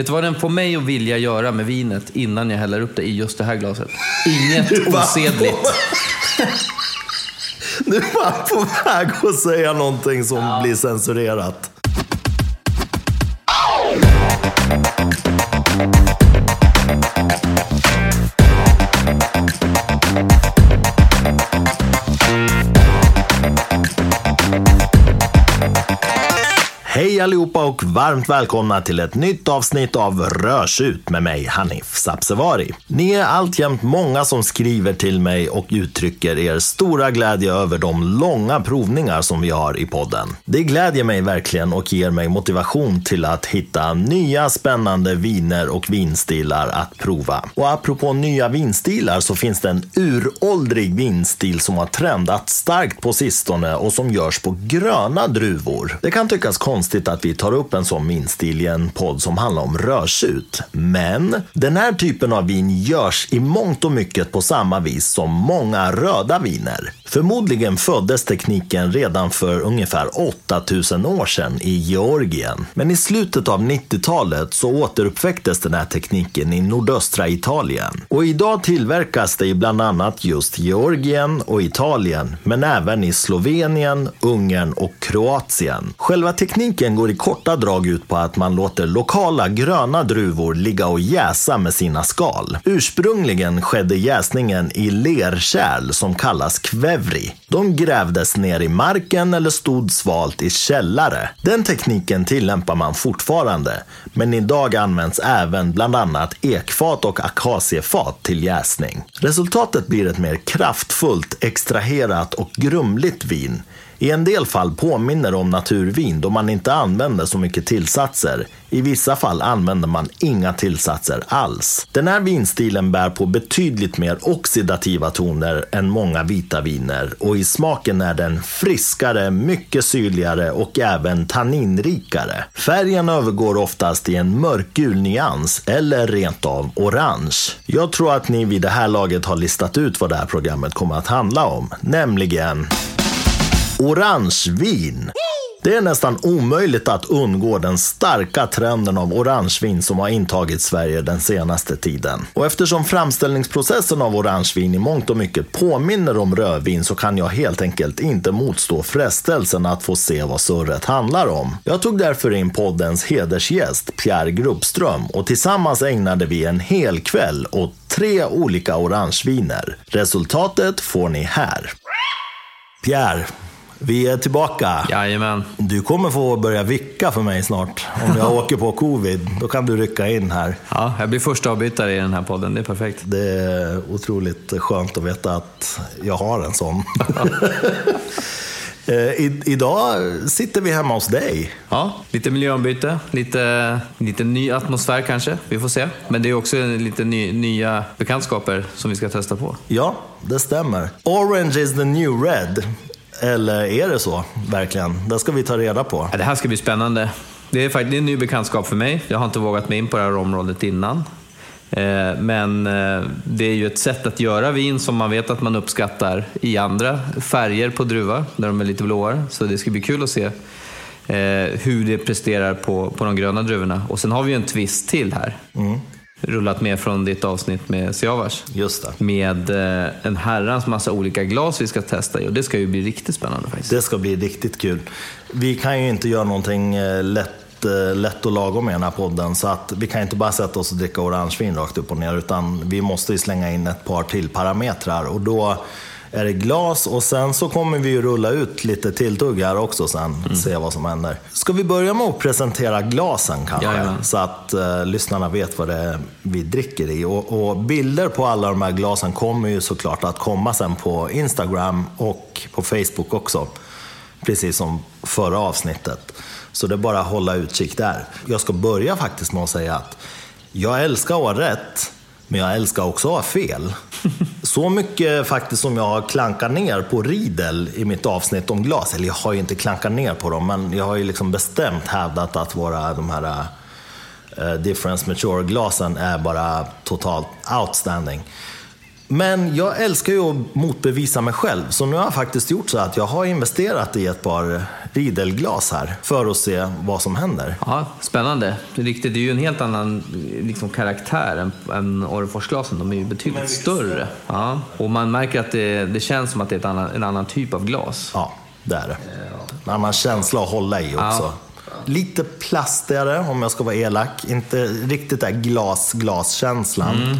Vet du vad den får mig att vilja göra med vinet innan jag häller upp det i just det här glaset? Inget osedligt. Du var på väg att säga någonting som ja. blir censurerat. Hej allihopa och varmt välkomna till ett nytt avsnitt av Rörsut med mig Hanif Sabsevari. Ni är alltjämt många som skriver till mig och uttrycker er stora glädje över de långa provningar som vi har i podden. Det glädjer mig verkligen och ger mig motivation till att hitta nya spännande viner och vinstilar att prova. Och apropå nya vinstilar så finns det en uråldrig vinstil som har trendat starkt på sistone och som görs på gröna druvor. Det kan tyckas konstigt konstigt att vi tar upp en sån vinstil i en podd som handlar om rörsut. Men den här typen av vin görs i mångt och mycket på samma vis som många röda viner. Förmodligen föddes tekniken redan för ungefär 8000 år sedan i Georgien. Men i slutet av 90-talet så återuppväcktes den här tekniken i nordöstra Italien. Och idag tillverkas det i bland annat just Georgien och Italien, men även i Slovenien, Ungern och Kroatien. Själva tekniken går i korta drag ut på att man låter lokala gröna druvor ligga och jäsa med sina skal. Ursprungligen skedde jäsningen i lerkärl som kallas kväve kvevri. De grävdes ner i marken eller stod svalt i källare. Den tekniken tillämpar man fortfarande, men idag används även bland annat ekfat och akaciefat till jäsning. Resultatet blir ett mer kraftfullt, extraherat och grumligt vin i en del fall påminner om naturvin då man inte använder så mycket tillsatser. I vissa fall använder man inga tillsatser alls. Den här vinstilen bär på betydligt mer oxidativa toner än många vita viner och i smaken är den friskare, mycket syrligare och även tanninrikare. Färgen övergår oftast i en mörkgul nyans eller rent av orange. Jag tror att ni vid det här laget har listat ut vad det här programmet kommer att handla om, nämligen orangevin. Det är nästan omöjligt att undgå den starka trenden av orangevin som har intagit Sverige den senaste tiden. Och eftersom framställningsprocessen av orangevin i mångt och mycket påminner om rödvin så kan jag helt enkelt inte motstå frestelsen att få se vad surret handlar om. Jag tog därför in poddens hedersgäst Pierre Grubbström och tillsammans ägnade vi en hel kväll åt tre olika orangeviner. Resultatet får ni här. Pierre, vi är tillbaka. Jajamän. Du kommer få börja vicka för mig snart. Om jag åker på covid, då kan du rycka in här. Ja, jag blir första avbytare i den här podden. Det är perfekt. Det är otroligt skönt att veta att jag har en sån. Eh, I, idag sitter vi hemma hos dig. Ja, lite miljöombyte, lite, lite ny atmosfär kanske. Vi får se. Men det är också lite ny, nya bekantskaper som vi ska testa på. Ja, det stämmer. Orange is the new red. Eller är det så, verkligen? Det ska vi ta reda på. Ja, det här ska bli spännande. Det är faktiskt en ny bekantskap för mig. Jag har inte vågat mig in på det här området innan. Eh, men eh, det är ju ett sätt att göra vin som man vet att man uppskattar i andra färger på druva, där de är lite blåare. Så det ska bli kul att se eh, hur det presterar på, på de gröna druvorna. Och sen har vi ju en twist till här. Mm rullat med från ditt avsnitt med Siavash. Just det. Med eh, en herrans massa olika glas vi ska testa i och det ska ju bli riktigt spännande faktiskt. Det ska bli riktigt kul. Vi kan ju inte göra någonting eh, lätt eh, lätt och lagom med den här podden. Så att vi kan inte bara sätta oss och dricka orangevin rakt upp och ner. Utan vi måste ju slänga in ett par till parametrar. Och då är det glas och sen så kommer vi ju rulla ut lite tilltugg här också sen. Mm. Se vad som händer. Ska vi börja med att presentera glasen kanske? Jajamän. Så att uh, lyssnarna vet vad det är vi dricker i. Och, och, bilder på alla de här glasen kommer ju såklart att komma sen på Instagram och på Facebook också. Precis som förra avsnittet. Så det är bara att hålla utkik där. Jag ska börja faktiskt med att säga att jag älskar rätt, men jag älskar också att ha fel. Så mycket faktiskt som jag har klankat ner på Riedel i mitt avsnitt om glas. Eller jag har ju inte klankat ner på dem, men jag har ju liksom bestämt hävdat att våra de här uh, Difference Mature-glasen är bara totalt outstanding. Men jag älskar ju att motbevisa mig själv, så nu har jag faktiskt gjort så att jag har investerat i ett par Riedelglas här för att se vad som händer. Ja, spännande. Det är, riktigt, det är ju en helt annan liksom, karaktär än, än Orreforsglasen. De är ju betydligt större. Ja. Och man märker att det, det känns som att det är ett annan, en annan typ av glas. Ja, det är det. En annan känsla att hålla i också. Ja. Lite plastigare om jag ska vara elak. Inte riktigt den glas-glas-känslan. Mm.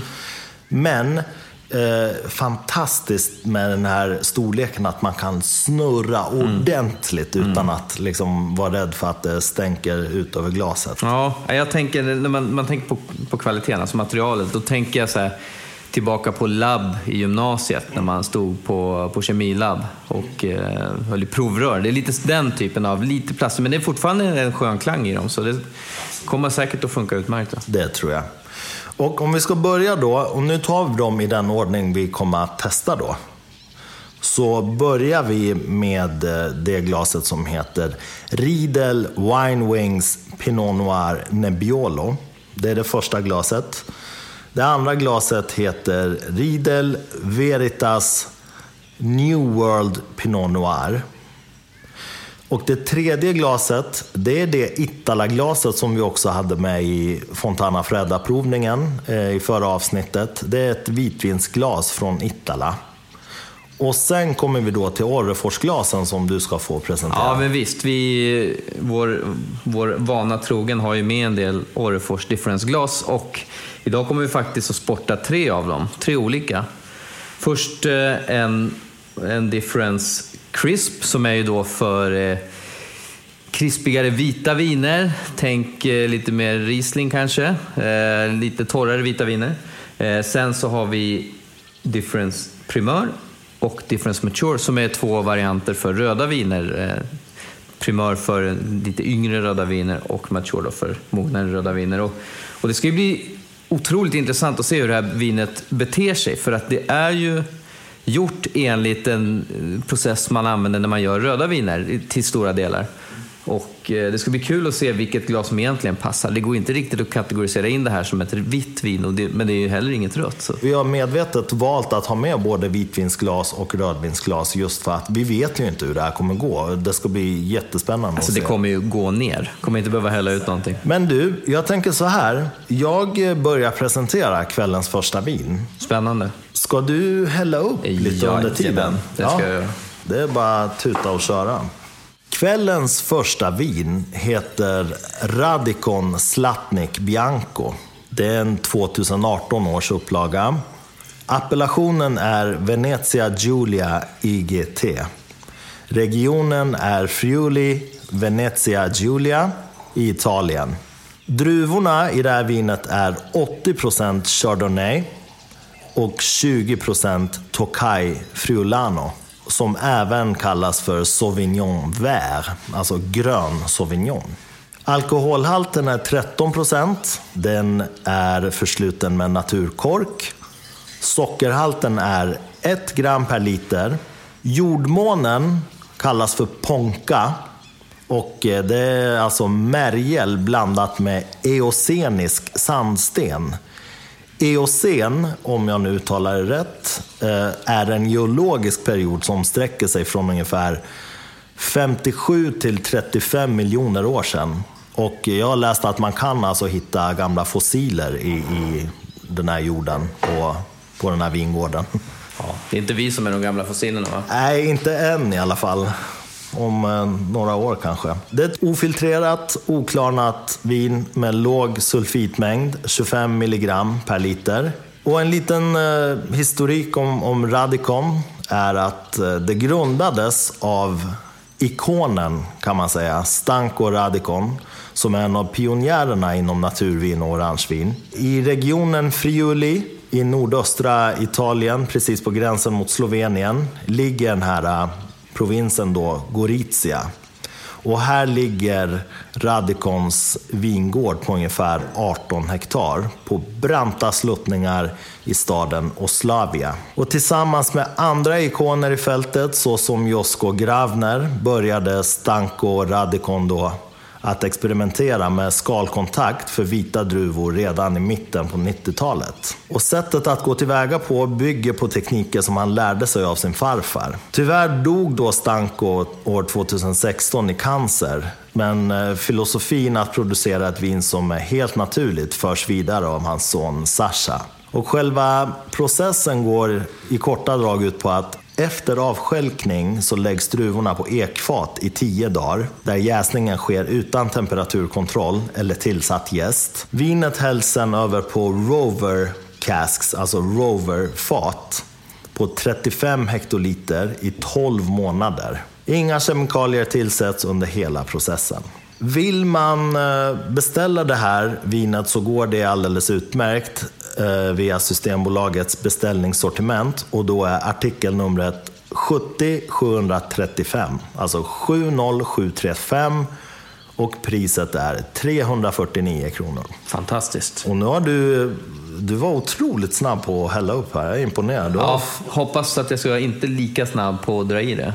Men eh, fantastiskt med den här storleken att man kan snurra mm. ordentligt mm. utan att liksom vara rädd för att det stänker ut över glaset. Ja, jag tänker, när man, man tänker på, på kvaliteten, alltså materialet, då tänker jag så här, tillbaka på labb i gymnasiet när man stod på, på kemilabb och eh, höll i provrör. Det är lite den typen av, lite plast, men det är fortfarande en skön klang i dem så det kommer säkert att funka utmärkt. Det tror jag. Och om vi ska börja då, och nu tar vi dem i den ordning vi kommer att testa då. Så börjar vi med eh, det glaset som heter Riedel Wine Wings Pinot Noir Nebbiolo. Det är det första glaset. Det andra glaset heter Riedel Veritas New World Pinot Noir. Och det tredje glaset, det är det Itala-glaset som vi också hade med i Fontana Fredda-provningen eh, i förra avsnittet. Det är ett vitvinsglas från Itala. Och sen kommer vi då till Orreforsglasen som du ska få presentera. Ja, men visst. Vi, vår, vår vana trogen har ju med en del Orrefors differensglas och idag kommer vi faktiskt att sporta tre av dem. Tre olika. Först eh, en, en difference Crisp som är ju då för eh, krispigare vita viner. Tänk eh, lite mer Riesling kanske, eh, lite torrare vita viner. Eh, sen så har vi Difference Primör och Difference Mature som är två varianter för röda viner. Eh, Primör för lite yngre röda viner och Mature för mognare röda viner. Och, och det ska ju bli otroligt intressant att se hur det här vinet beter sig för att det är ju gjort enligt en process man använder när man gör röda viner till stora delar. Och eh, det ska bli kul att se vilket glas som egentligen passar. Det går inte riktigt att kategorisera in det här som ett vitt vin, det, men det är ju heller inget rött. Så. Vi har medvetet valt att ha med både vitvinsglas och rödvinsglas just för att vi vet ju inte hur det här kommer gå. Det ska bli jättespännande alltså, att se. Det kommer ju gå ner. kommer inte behöva hälla ut någonting. Men du, jag tänker så här. Jag börjar presentera kvällens första vin. Spännande. Ska du hälla upp lite ja, under tiden? Det ska ja, jag göra. Det är bara att tuta och köra. Kvällens första vin heter Radikon Slatnik Bianco. Det är en 2018 års upplaga. Appellationen är Venezia Giulia IGT. Regionen är Friuli Venezia Giulia i Italien. Druvorna i det här vinet är 80% Chardonnay och 20% Tokai Friulano som även kallas för Sauvignon Vert, alltså grön Sauvignon. Alkoholhalten är 13 procent. Den är försluten med naturkork. Sockerhalten är 1 gram per liter. Jordmånen kallas för ponka och eh, det är alltså märgel blandat med eocenisk sandsten. Eocen, om jag nu uttalar det rätt, eh, är en geologisk period som sträcker sig från ungefär 57 till 35 miljoner år sedan. Och jag har läst att man kan alltså hitta gamla fossiler i, i den här jorden på, på den här vingården. Ja, det är inte vi som är de gamla fossilerna va? Nej, inte än i alla fall om eh, några år kanske. Det är ett ofiltrerat, oklarnat vin med låg sulfitmängd, 25 milligram per liter. Och en liten eh, historik om, om Radicon är att eh, det grundades av ikonen, kan man säga, Stanko Radicon, som är en av pionjärerna inom naturvin och orangevin. I regionen Friuli i nordöstra Italien, precis på gränsen mot Slovenien, ligger den här eh, provinsen då Gorizia. Och här ligger Radikons vingård på ungefär 18 hektar på branta sluttningar i staden Oslavia. Och tillsammans med andra ikoner i fältet såsom Josko Gravner började Stanko Radikon då att experimentera med skalkontakt för vita druvor redan i mitten på 90-talet. Och sättet att gå tillväga på bygger på tekniker som han lärde sig av sin farfar. Tyvärr dog då Stanko år 2016 i cancer, men eh, filosofin att producera ett vin som är helt naturligt förs vidare av hans son Sasha. Och själva processen går i korta drag ut på att efter avskälkning så läggs druvorna på ekfat i tio dagar, där jäsningen sker utan temperaturkontroll eller tillsatt jäst. Vinet hälls sen över på rover casks, alltså rover-fat, på 35 hektoliter i 12 månader. Inga kemikalier tillsätts under hela processen. Vill man eh, beställa det här vinet så går det alldeles utmärkt via Systembolagets beställningssortiment och då är artikelnumret 70735, alltså 70735 och priset är 349 kronor. Fantastiskt. Och nu har du, du var otroligt snabb på att hälla upp här, jag är imponerad. Ja, hoppas att jag ska vara inte lika snabb på att dra i det.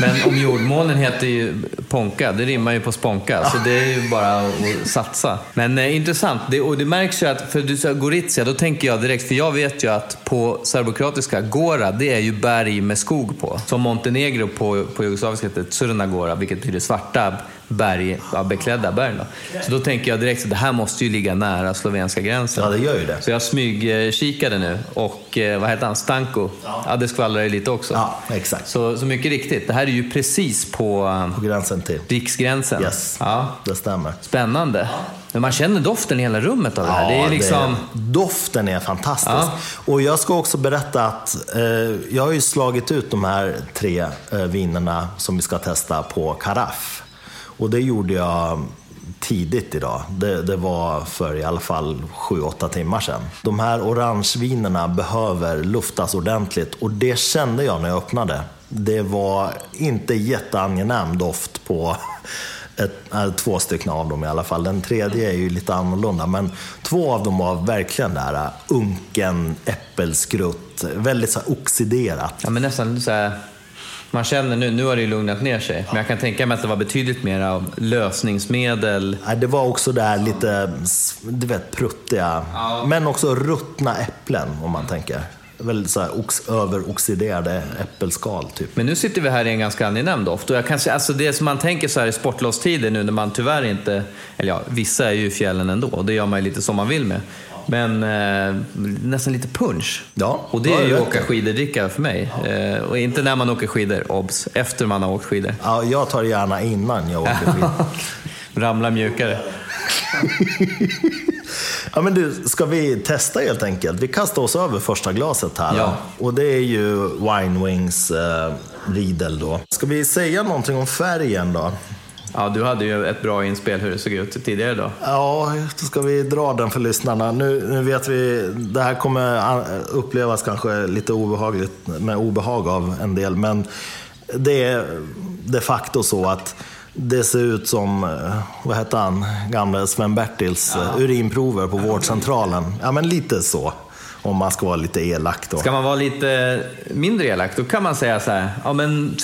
Men om jordmånen heter ju Ponka, det rimmar ju på sponka, så det är ju bara att satsa. Men eh, intressant, det, och det märks ju att, för du sa Gorizia, då tänker jag direkt, för jag vet ju att på serbokroatiska, Gora, det är ju berg med skog på. Som Montenegro på, på jugoslaviska heter Crna Gora, vilket betyder svarta berg, ja, beklädda berg. Då. Så då tänker jag direkt att det här måste ju ligga nära slovenska gränsen. Ja, det gör ju det. Så jag smygkikade nu och eh, vad heter han, Stanko? Ja, det skvallrar ju lite också. Ja, exakt. Så, så mycket riktigt, det här är ju precis på eh, På gränsen till. riksgränsen. Yes, Ja, det stämmer. spännande. Men man känner doften i hela rummet av det här. det är liksom... doften är fantastisk. Ja. Och jag ska också berätta att eh, jag har ju slagit ut de här tre eh, vinerna som vi ska testa på karaff. Och det gjorde jag tidigt idag. Det, det var för i alla fall 7-8 timmar sedan. De här orangevinerna behöver luftas ordentligt och det kände jag när jag öppnade. Det var inte jätteangenäm doft på ett, äh, två stycken av dem i alla fall. Den tredje är ju lite annorlunda, men två av dem var verkligen där unken äppelskrutt, väldigt så här oxiderat. Ja, men nästan så här... Man känner nu, nu har det ju lugnat ner sig, men jag kan tänka mig att det var betydligt mer av lösningsmedel. Nej, Det var också där lite, du vet, pruttiga, men också ruttna äpplen om man tänker. Väldigt så här ox, överoxiderade äppelskal typ. Men nu sitter vi här i en ganska angenäm doft. Och jag kan alltså det som man tänker så här i sportlovstider nu när man tyvärr inte, eller ja, vissa är ju i fjällen ändå och det gör man ju lite som man vill med. Men eh, nästan lite punch. Ja, och det det är ju åka skiderdricka för mig. Eh, och inte när man åker skidor, obs. Efter man har åkt skidor. Ja, jag tar gärna innan jag åker skidor. Ramla mjukare. Ja, men du, ska vi testa helt enkelt? Vi kastar oss över första glaset här. Ja. Och det är ju Wine Wings eh, Riedel då. Ska vi säga någonting om färgen då? Ja, du hade ju ett bra inspel hur det såg ut tidigare då. Ja, då ska vi dra den för lyssnarna. Nu, nu vet vi, det här kommer upplevas kanske lite obehagligt med obehag av en del, men det är de facto så att det ser ut som, eh, vad hette han, gamle Sven-Bertils eh, urinprover på vårdcentralen. Ja, men lite så. Om man ska vara lite elak då. Ska man vara lite mindre elak, då kan man säga så här, ja men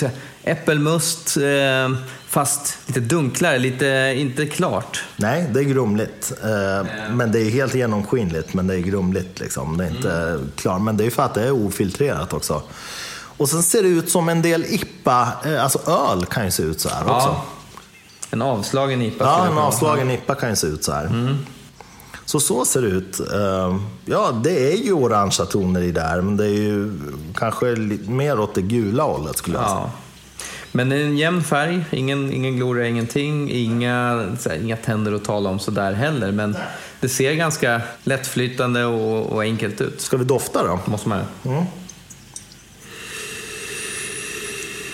äppelmust, eh, fast lite dunklare, lite inte klart. Nej, det är grumligt. Eh, men det är helt genomskinligt, men det är grumligt. Liksom. Det är inte klart. Men det är för att det är ofiltrerat också. Och sen ser det ut som en del IPA, eh, alltså öl kan ju se ut så här också. Ja. En avslagen IPA. Ja, en avslagen IPA kan ju se ut så här. Så så ser det ut. Eh, Ja, det är ju orangea toner i där, men det är ju kanske mer åt det gula hållet skulle jag säga. Ja. Men en jämn färg, ingen, ingen gloria, ingenting, inga, här, inga tänder att tala om sådär heller. Men det ser ganska lättflytande och, och enkelt ut. Ska vi dofta då? Måste man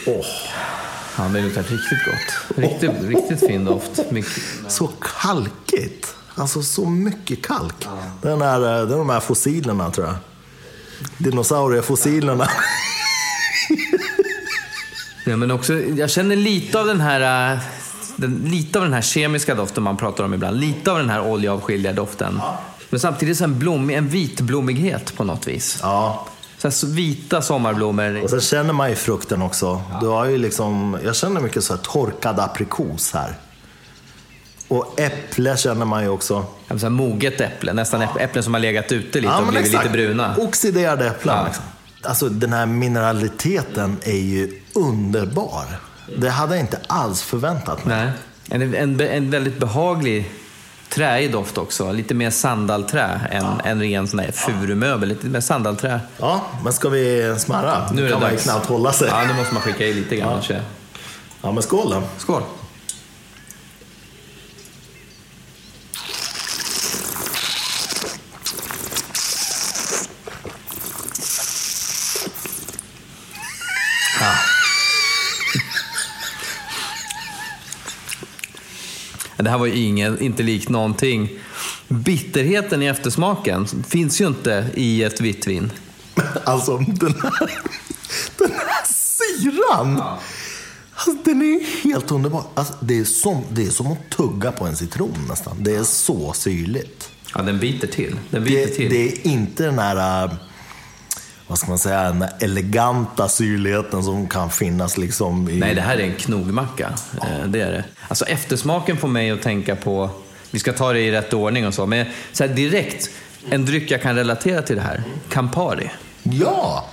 Åh, Ja, det luktar riktigt gott. Riktigt, riktigt fin doft. Mycket. Så kalkigt. Alltså så mycket kalk. Den här, eh, det är de här fossilerna tror jag. Dinosauriefossilerna. Ja, men också, jag känner lite av den här... äh, Den, lite av den här kemiska doften man pratar om ibland. Lite av den här oljeavskiljiga doften. Men samtidigt så en, blommig, en vitblommighet på något vis. Ja. Så så vita sommarblommor. Och sen känner man ju frukten också. Du har ju liksom, jag känner mycket så här torkad aprikos här. Och äpple känner man ju också. Ja, så här moget äpple, nästan äpple, äpplen som har legat ute lite och blivit exakt. lite bruna. Oxiderade äpplen. Ja. Liksom. Alltså den här mineraliteten är ju underbar. Det hade jag inte alls förväntat mig. Nej. En, en, en väldigt behaglig träig doft också. Lite mer sandalträ än en ren sån furumöbel. Lite mer sandalträ. Ja, men ska vi smarra? Nu är det kan man ju dags. knappt hålla sig. Ja, nu måste man skicka i lite grann. kanske. Ja, men skål då. Skål! Det här var ju ingen, inte likt någonting. Bitterheten i eftersmaken finns ju inte i ett vitt vin. Alltså den här, den här syran. Alltså, den är helt underbar. Alltså, det, är som, det är som att tugga på en citron nästan. Det är så syrligt. Ja, den biter till. Den biter Det, till. det är inte den här, äh, vad ska man säga, den eleganta syrligheten som kan finnas liksom i... Nej, det här är en knogmacka. Eh, Det är det. Alltså eftersmaken får mig att tänka på, vi ska ta det i rätt ordning och så, men så här direkt, en dryck jag kan relatera till det här, Campari. Ja,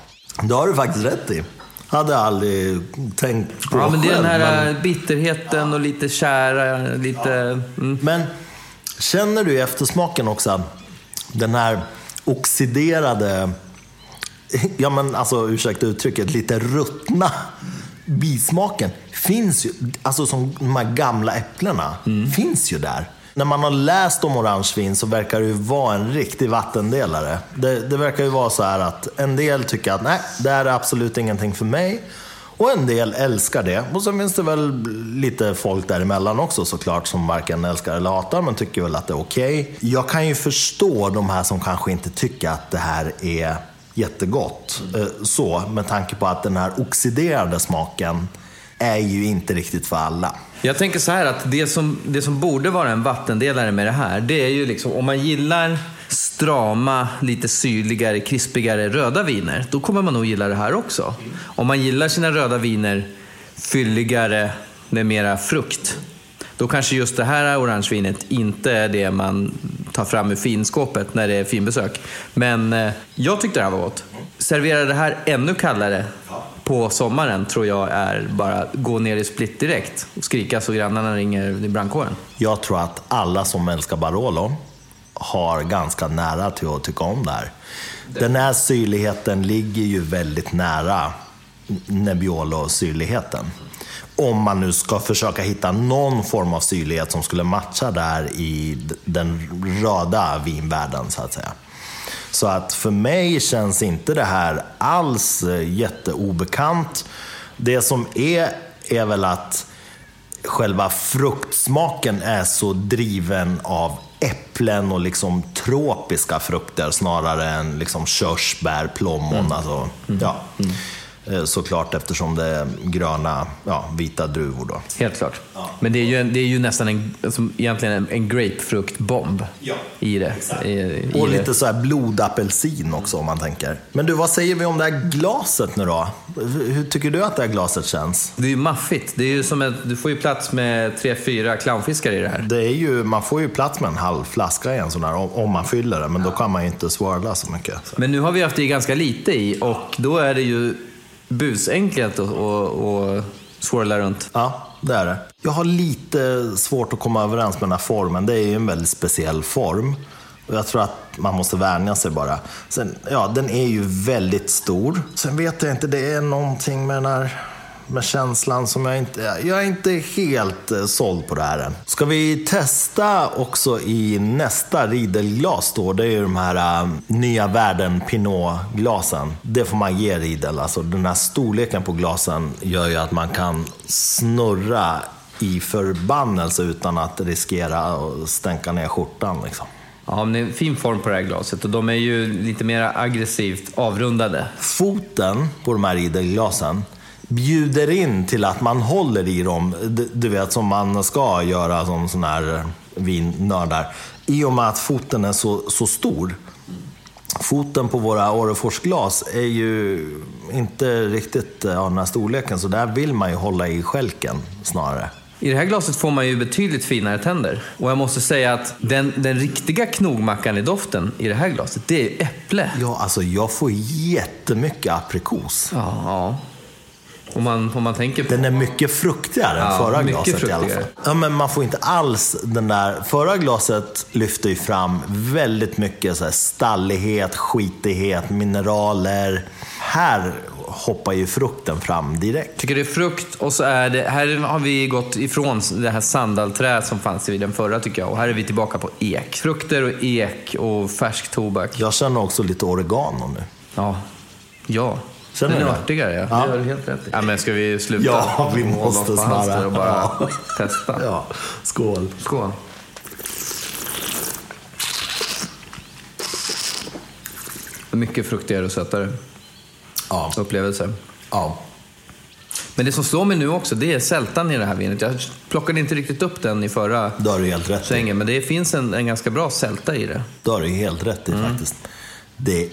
det har du faktiskt rätt i. Hade aldrig tänkt på Ja, men det är den själv, här men- bitterheten och lite kära, lite... Mm. Men känner du i eftersmaken också den här oxiderade, ja men alltså ursäkta uttrycket, lite ruttna bismaken finns ju, alltså som de här gamla äpplena, finns ju där. När man har läst om orangevin så verkar det ju vara en riktig vattendelare. Det, det verkar ju vara så här att en del tycker att nej, det här är absolut ingenting för mig. Och en del älskar det. Och sen finns det väl lite folk däremellan också såklart som varken älskar eller hatar men tycker väl att det är okej. Jag kan ju förstå de här som kanske inte tycker att det här är jättegott. Eh, så, med tanke på att den här oxiderade smaken är ju inte riktigt för alla. Jag tänker så här att det som, det som borde vara en vattendelare med det här, det är ju liksom om man gillar strama, lite syrligare, krispigare röda viner, då kommer man nog gilla det här också. Om man gillar sina röda viner fylligare med mera frukt, då kanske just det här orangevinet inte är det man ta fram ur finskåpet när det är finbesök. Men eh, jag tyckte det här var gott. Servera det här ännu kallare på sommaren tror jag är bara gå ner i split direkt och skrika så grannarna ringer i brandkåren. Jag tror att alla som älskar Barolo har ganska nära till att tycka om det här. Den här syrligheten ligger ju väldigt nära Nebbiolo-syrligheten. Om man nu ska försöka hitta någon form av syrlighet som skulle matcha där i den röda vinvärlden, så att säga. Så att för mig känns inte det här alls eh, jätteobekant. Det som är, är väl att själva fruktsmaken är så driven av äpplen och liksom tropiska frukter snarare än liksom körsbär, plommon. Alltså, ja. Eh, Såklart eftersom det är gröna, ja, vita druvor då. Helt klart. Men det är ju, en, det är ju nästan en, som egentligen en, en grapefruktbomb Ja, i det. I, i Och det. lite så här blodapelsin också om man tänker. Men du, vad säger vi om det här glaset nu då? Hur tycker du att det här glaset känns? Det är ju maffigt. Det är ju som ett, du får ju plats med tre, fyra clownfiskar i det här. Det är ju, man får ju plats med en halv flaska i en sån här om, man fyller det, men då kan man ju inte swirla så mycket. Så. Men nu har vi haft i ganska lite i och då är det ju busenkelt att att- att swirla runt. Ja, det är det. Jag har lite svårt att komma överens med den här formen. Det är ju en väldigt speciell form. Och jag tror att man måste vänja sig bara. Sen, ja, den är ju väldigt stor. Sen vet jag inte, det är någonting med den här med känslan som jag inte... Jag är inte helt eh, såld på det här än. Ska vi testa också i nästa Riedelglas då? Det är ju de här eh, nya världen Pinot-glasen. Det får man ge Riedel. Alltså den här storleken på glasen gör ju att man kan snurra i förbannelse utan att riskera att stänka ner skjortan. Liksom. Ja, men det är en fin form på det här glaset och de är ju lite mer aggressivt avrundade. foten på de här Riedelglasen bjuder in till att man håller i dem, du- vet som man ska göra som sån här vinnördar. I och med att foten är så, så stor. Foten på våra Orreforsglas är ju inte riktigt av den här storleken, så där vill man ju hålla i skälken snarare. I det här glaset får man ju betydligt finare tänder. Och jag måste säga att den, den riktiga knogmackan i doften i det här glaset, det är äpple. Ja, alltså jag får jättemycket aprikos. Ja, ja. Om man, om man tänker på... Den är mycket fruktigare Ja, än förra glaset i alla fruktigare. fall. Ja, men man får inte alls den där... Förra glaset lyfter ju fram väldigt mycket så här stallighet, skitighet, mineraler. Här hoppar ju frukten fram direkt. tycker det är frukt och så är det, här har vi gått ifrån det här sandalträ som fanns i den förra tycker jag. Och här är vi tillbaka på ek. Frukter och ek och färsk tobak. Jag känner också lite oregano nu. Ja. Ja. Känner den är artigare, ja. Ja. Det har du helt rätt i. Ja, men ska vi sluta? Ja, vi måste snarare. och bara Ja. testa. Ja, skål. Skål. Mycket fruktigare och sötare Ja, upplevelse. ja. Men det som slår mig nu också, det är sältan i det här vinet. Jag plockade inte riktigt upp den i förra Det har du helt rätt i. svängen, men det finns en, en ganska bra sälta i det. Det har du helt rätt i Mm. faktiskt. Det,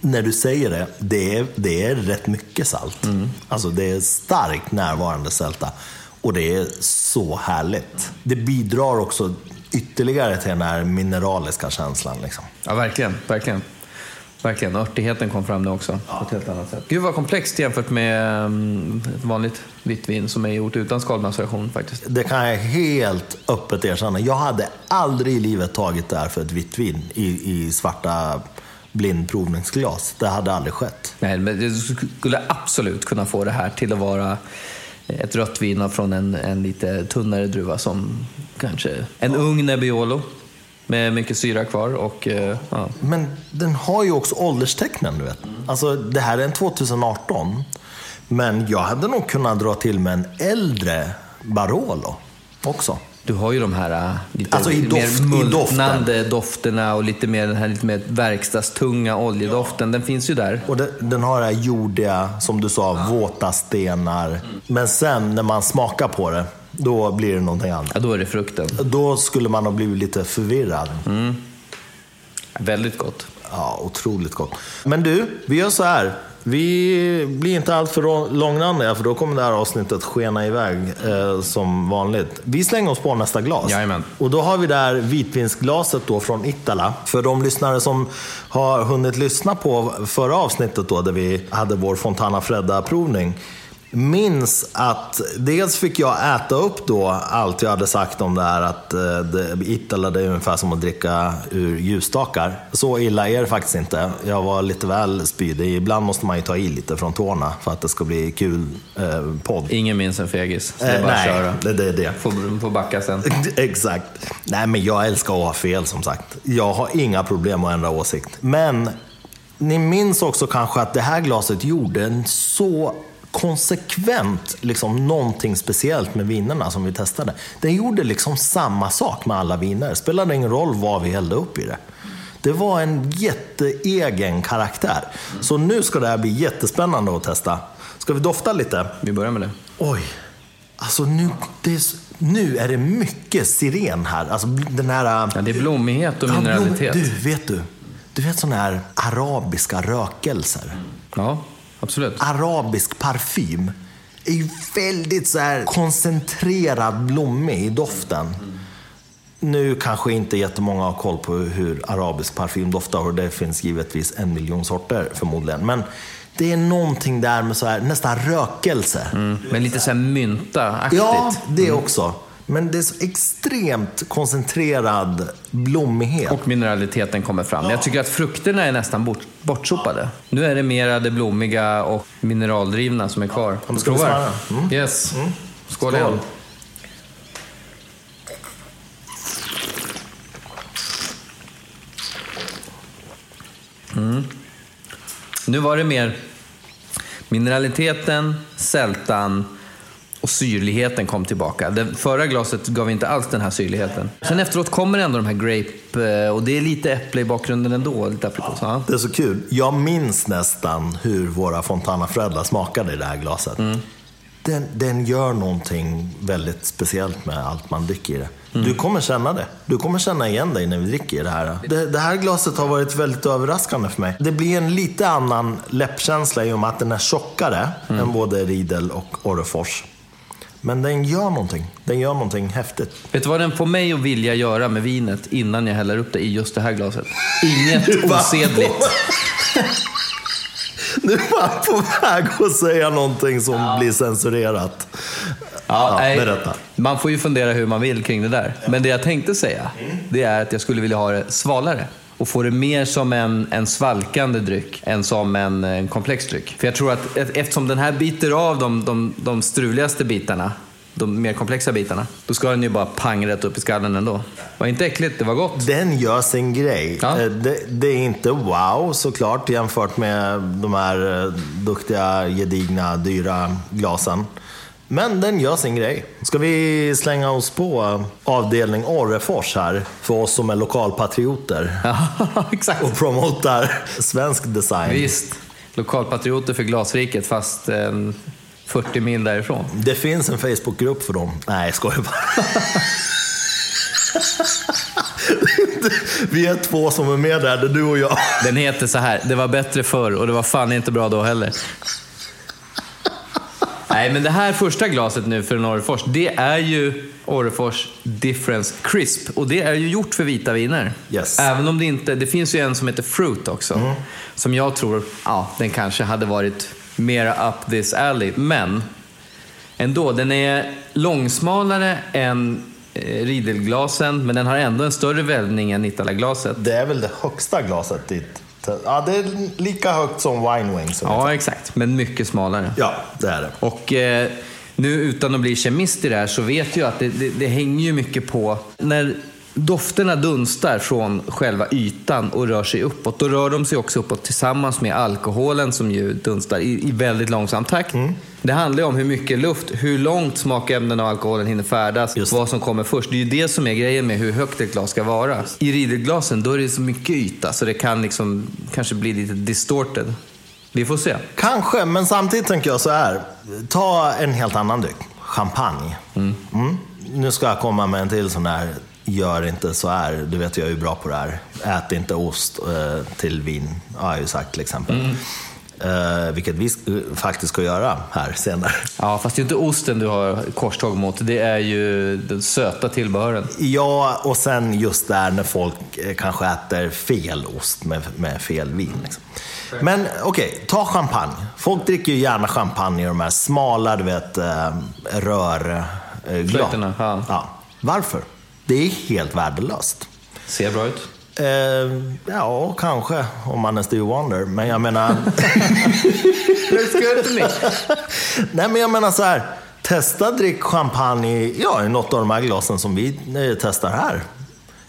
när du säger det, det är, det är rätt mycket salt. Mm. Alltså det är starkt närvarande sälta. Och det är så härligt. Det bidrar också ytterligare till den här mineraliska känslan. Liksom. Ja, verkligen. Verkligen. Verkligen. Örtigheten kom fram nu också på ett helt annat sätt. Gud vad komplext jämfört med ett vanligt vitt vin som är gjort utan skalmaceration faktiskt. Det kan jag helt öppet erkänna. Jag hade aldrig i livet tagit det här för ett vitt vin i, i svarta blindprovningsglas. Det hade aldrig skett. Nej, men det skulle absolut kunna få det här till att vara ett rött vin från en, en lite tunnare druva som kanske en ung Nebbiolo med mycket syra kvar och eh, ja. Men den har ju också ålderstecknen, du vet. Alltså, det här är en 2018. Men jag hade nog kunnat dra till med en äldre Barolo också. Du har ju de här äh, lite Alltså i doft- mer doften. multnande dofterna och lite mer den här lite mer verkstadstunga oljedoften. Den finns ju där. Och det, den har det här jordiga, som du sa, våta stenar. Men sen när man smakar på det, då blir det någonting annat. Ja, då är det frukten. Då skulle man ha blivit lite förvirrad. Väldigt gott. Ja, otroligt gott. Men du, vi gör så här. Vi blir inte allt för långrandiga för då kommer det här avsnittet skena iväg eh, som vanligt. Vi slänger oss på nästa glas. Jajamän. Och då har vi där vitvinsglaset då från Itala. För de lyssnare som har hunnit lyssna på förra avsnittet då där vi hade vår Fontana Fredda-provning. Minns att dels fick jag äta upp då allt jag hade sagt om det här att eh, Itala är ungefär som att dricka ur ljusstakar. Så illa är det faktiskt inte. Jag var lite väl spydig. Ibland måste man ju ta i lite från tårna för att det ska bli kul eh, podd. Ingen minns en fegis. Så det är Eh, bara att nej, köra. det, det det. Får, får backa sen. Exakt. Nej, men jag älskar att ha fel som sagt. Jag har inga problem att ändra åsikt. Men ni minns också kanske att det här glaset gjorde en så konsekvent liksom någonting speciellt med vinerna som vi testade. Den gjorde liksom samma sak med alla viner. Spelade ingen roll vad vi hällde upp i det. Det var en jätteegen karaktär. Så nu ska det här bli jättespännande att testa. Ska vi dofta lite? Vi börjar med det. Oj, alltså nu, det är, nu är det mycket siren här. Alltså den här... Ja, det är blommighet och Ja, blom- mineralitet. Du, vet du? Du vet sådana här arabiska rökelser? Ja, absolut. Arabisk parfym är ju väldigt så här koncentrerad blommig i doften. Nu kanske inte jättemånga har koll på hur arabisk parfym doftar och det finns givetvis en miljon sorter förmodligen. Men det är någonting där med så här, nästan rökelse. Mm. Men lite såhär mynta-aktigt. Ja, det också. Men det är så extremt koncentrerad blommighet. Och mineraliteten kommer fram. Jag tycker att frukterna är nästan bort, bortsopade. Nu är det mera det blommiga och mineraldrivna som är kvar. Ja, ska Provar. Mm. Yes. Skål Skål. igen. Mm. Nu var det mer mineraliteten, sältan och syrligheten kom tillbaka. Det förra glaset gav inte alls den här syrligheten. Sen efteråt kommer ändå de här grape, eh, och det är lite äpple i bakgrunden ändå. Lite aprikos. Ja. Det är så kul. Jag minns nästan hur våra Fontana Fredda smakade i det här glaset. Den, den gör någonting väldigt speciellt med allt man dricker i det. Du kommer känna det. Du kommer känna igen dig när vi dricker det här. Det, det här glaset har varit väldigt överraskande för mig. Det blir en lite annan läppkänsla i och med att den är tjockare än både Riedel och Orrefors. Men den gör någonting. Den gör någonting häftigt. Vet du vad den får mig att vilja göra med vinet innan jag häller upp det i just det här glaset? Inget osedligt. Är man på väg att säga någonting som blir censurerat. Ja, nej, berätta. Man får ju fundera hur man vill kring det där. Men det jag tänkte säga, det är att jag skulle vilja ha det svalare. Och få det mer som en, en svalkande dryck än som en, en komplex dryck. För jag tror att ett- eftersom den här biter av de, de, de struligaste bitarna, de mer komplexa bitarna, då ska den ju bara pang rätt upp i skallen ändå. Var inte äckligt, det var gott. Den gör sin grej. Ja. Eh, Det, det är inte wow såklart jämfört med de här eh, duktiga, gedigna, dyra glasen. Men den gör sin grej. Ska vi slänga oss på eh, avdelning Orrefors här för oss som är lokalpatrioter Ja, exakt. och promotar svensk design. Visst, lokalpatrioter för glasriket fast en 40 mil därifrån. Det finns en Facebookgrupp för dem. Nej, jag skojar bara. Vi är två som är med där, det är du och jag. Den heter så här, det var bättre förr och det var fan inte bra då heller. Nej, men det här första glaset nu för en Orrefors, det är ju Orrefors Difference Crisp. Och det är ju gjort för vita viner. Yes. Även om det inte, det finns ju en som heter Fruit också. Som jag tror, ja, den kanske hade varit mera up this alley. Men ändå, den är långsmalare än eh, Riedelglasen, men den har ändå en större välvning än Nittala-glaset. Det är väl det högsta glaset dit. Ja, det är lika högt som Wine Wings. Ja, exakt. Men mycket smalare. ja det är det. Och eh, nu utan att bli kemist i det här så vet jag att det, det, det hänger ju mycket på när dofterna dunstar från själva ytan och rör sig uppåt. Då rör de sig också uppåt tillsammans med alkoholen som ju dunstar i, i väldigt långsam takt. Mm. Det handlar ju om hur mycket luft, hur långt smakämnen och alkoholen hinner färdas, vad som kommer först. Det är ju det som är grejen med hur högt ett glas ska vara. I Riedelglasen då är det så mycket yta så det kan liksom kanske bli lite distorted. Vi får se. Kanske, men samtidigt tänker jag så här. Ta en helt annan dryck. Champagne. Mm. Nu ska jag komma med en till sån här. Gör inte så här. Du vet, jag är ju bra på det här. Ät inte ost eh, till vin. Har jag ju sagt till exempel. Eh, vilket vi sk- faktiskt ska göra här senare. Ja, fast det är inte osten du har korståg mot. Det är ju den söta tillbehören. Ja, och sen just där när folk eh, kanske äter fel ost med, med fel vin. Liksom. Men okej, ta champagne. Folk dricker ju gärna champagne i de här smala, du vet, eh, rörglas. Eh, glas. Ja. ja. Varför? Det är helt värdelöst. Ser bra ut. Eh, ja, kanske om man är Stevie Wonder. Men jag menar... Nej, men jag menar så här. Testa drick champagne i, ja, i något av de här glasen som vi eh, testar här.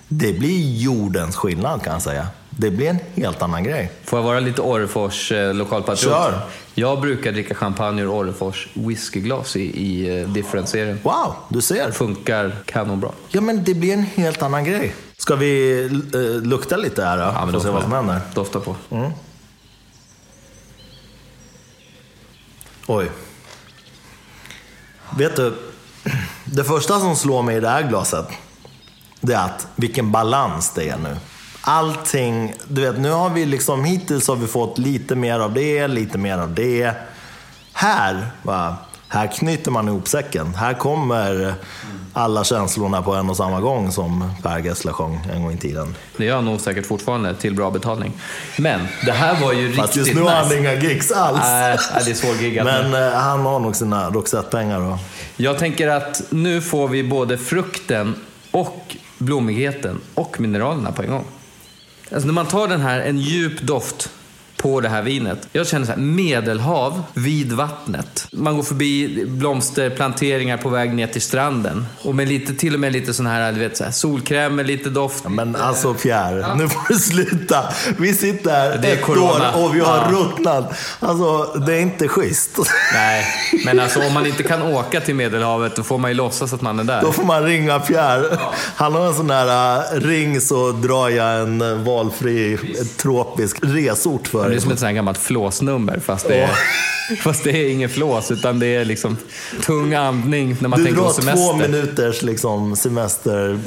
Det blir jordens skillnad kan jag säga. Det blir en helt annan grej. Får jag vara lite Orrefors eh, lokalpatriot? Kör. Jag brukar dricka champagne ur Orrefors whiskyglas i, i eh, differentiering. Wow, du ser. Funkar kanonbra. Ja, men det blir en helt annan grej. Ska vi eh, lukta lite här då? Ja, men Får se dofta vad som på. händer. Dofta på. Oj. Vet du, det första som slår mig i det här glaset, det är att vilken balans det är nu. Allting, du vet, nu har vi liksom, hittills har vi fått lite mer av det, lite mer av det. Här, va, här knyter man ihop säcken. Här kommer alla känslorna på en och samma gång som Per Gessle sjöng en gång i tiden. Det gör han nog säkert fortfarande till bra betalning. Men det här var ju Fast riktigt just nu har han nice. inga gigs alls. Nej, nej, det är svårgiggat nu. Men eh, han har nog sina Roxette-pengar. Jag tänker att nu får vi både frukten och blommigheten och mineralerna på en gång. Alltså när man tar den här, en djup doft på det här vinet. Jag känner så här, medelhav vid vattnet. Man går förbi blomsterplanteringar på väg ner till stranden. Och med lite, till och med lite sån här, du vet, så här, solkräm med lite doft. Men alltså Pierre, nu får du sluta. Vi sitter här Det är ett corona. år och vi har Ja. ruttnat. Alltså, det är inte schysst. Nej, men alltså om man inte kan åka till Medelhavet då får man ju låtsas att man är där. Då får man ringa Pierre. Han har en sån här äh, ring så drar jag en valfri tropisk resort för Det är som ett sånt här gammalt flåsnummer fast det, är, fast det är ingen flås utan det är liksom tung andning när man Du tänker på drar två semester. minuters liksom, semester.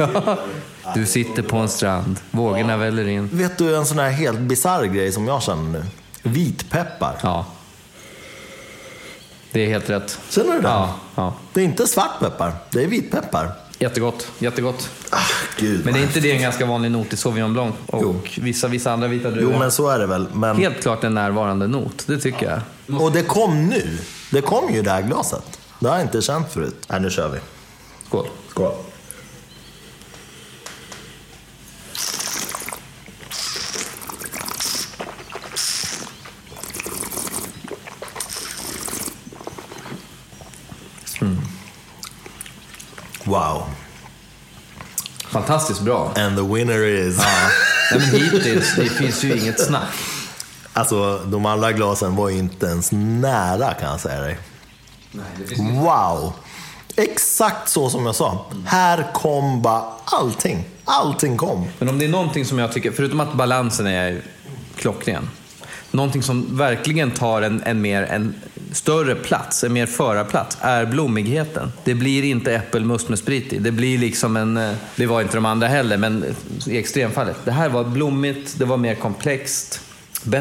Du sitter på en strand, vågorna väller in. Vet du en sån här helt bisarr grej som jag känner nu? Vitpeppar. Ja. Det är helt rätt. Känner du det? Ja, ja. Det är inte svartpeppar, det är vitpeppar. Jättegott, jättegott. Ah, gud, Men är inte det en ganska vanlig not i Sauvignon Blanc? Och vissa, vissa andra vita druvor? Jo, men så är det väl. Men... Helt klart en närvarande not, det tycker jag. Och det kom nu. Det kom ju i det här glaset. Det har jag inte känt förut. Nej, nu kör vi. Skål. Skål. Mm. Wow. Fantastiskt bra. And the winner is... Ja. Nej, men hittills, det finns ju inget snack. Alltså, de andra glasen var ju inte ens nära kan jag säga dig. Nej, det finns Wow! Exakt så som jag sa. Här kom bara allting. Allting kom. Men om det är någonting som jag tycker, förutom att balansen är klockren, någonting som verkligen tar en, en, mer, en större plats, en mer förarplats, är blommigheten. Det blir inte äppelmust med sprit i. Det blir liksom en, eh, det var inte de andra heller, men i extremfallet. Det här var blommigt, det var mer komplext.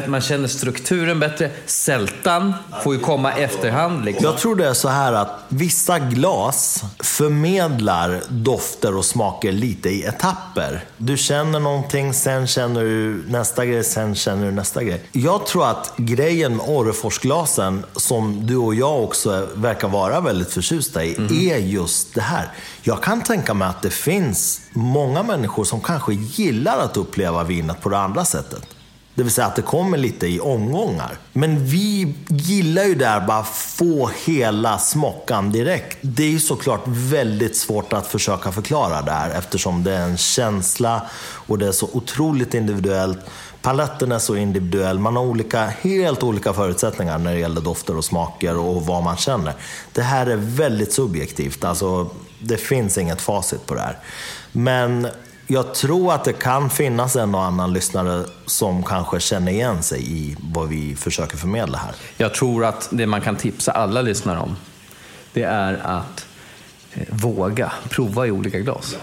Man känner strukturen bättre. Sältan får ju komma efterhand. Liksom. Jag tror det är så här att vissa glas förmedlar dofter och smaker lite i etapper. Du känner någonting, sen känner du nästa grej, sen känner du nästa grej. Jag tror att grejen med Orreforsglasen, som du och jag också verkar vara väldigt förtjusta i, är just det här. Jag kan tänka mig att det finns många människor som kanske gillar att uppleva vinet på det andra sättet. Det vill säga att det kommer lite i omgångar. Men vi gillar ju där bara få hela smockan direkt. Det är ju såklart väldigt svårt att försöka förklara där eftersom det är en känsla och det är så otroligt individuellt. Paletten är så individuell. Man har olika, helt olika förutsättningar när det gäller dofter och smaker och vad man känner. Det här är väldigt subjektivt. Alltså, det finns inget facit på det här. Men jag tror att det kan finnas en och annan lyssnare som kanske känner igen sig i vad vi försöker förmedla här. Jag tror att det man kan tipsa alla lyssnare om, det är att eh, våga prova i olika glas.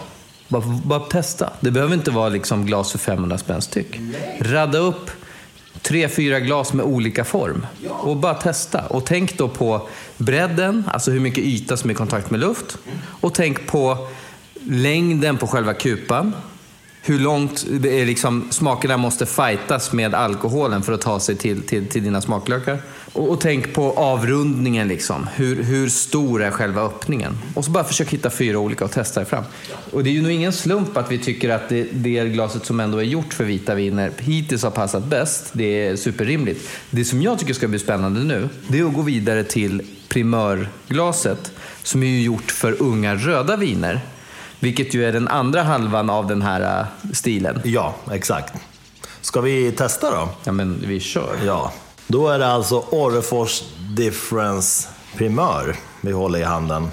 Bara, bara testa. Det behöver inte vara liksom glas för 500 spänn styck. Radda upp tre, fyra glas med olika form och bara testa. Och tänk då på bredden, alltså hur mycket yta som är i kontakt med luft. Och tänk på längden på själva kupan. Hur långt det är liksom, smakerna måste fightas med alkoholen för att ta sig till, till, till dina smaklökar. Och, och tänk på avrundningen, liksom. hur, hur stor är själva öppningen? Och så bara försök hitta fyra olika och testa dig fram. Och det är ju nog ingen slump att vi tycker att det, det glaset som ändå är gjort för vita viner hittills har passat bäst. Det är superrimligt. Det som jag tycker ska bli spännande nu, det är att gå vidare till primörglaset som är ju gjort för unga röda viner. Vilket ju är den andra halvan av den här äh, stilen. Ja, exakt. Ska vi testa då? Ja, men vi kör. Ja. Då är det alltså Orrefors Difference Primör vi håller i handen.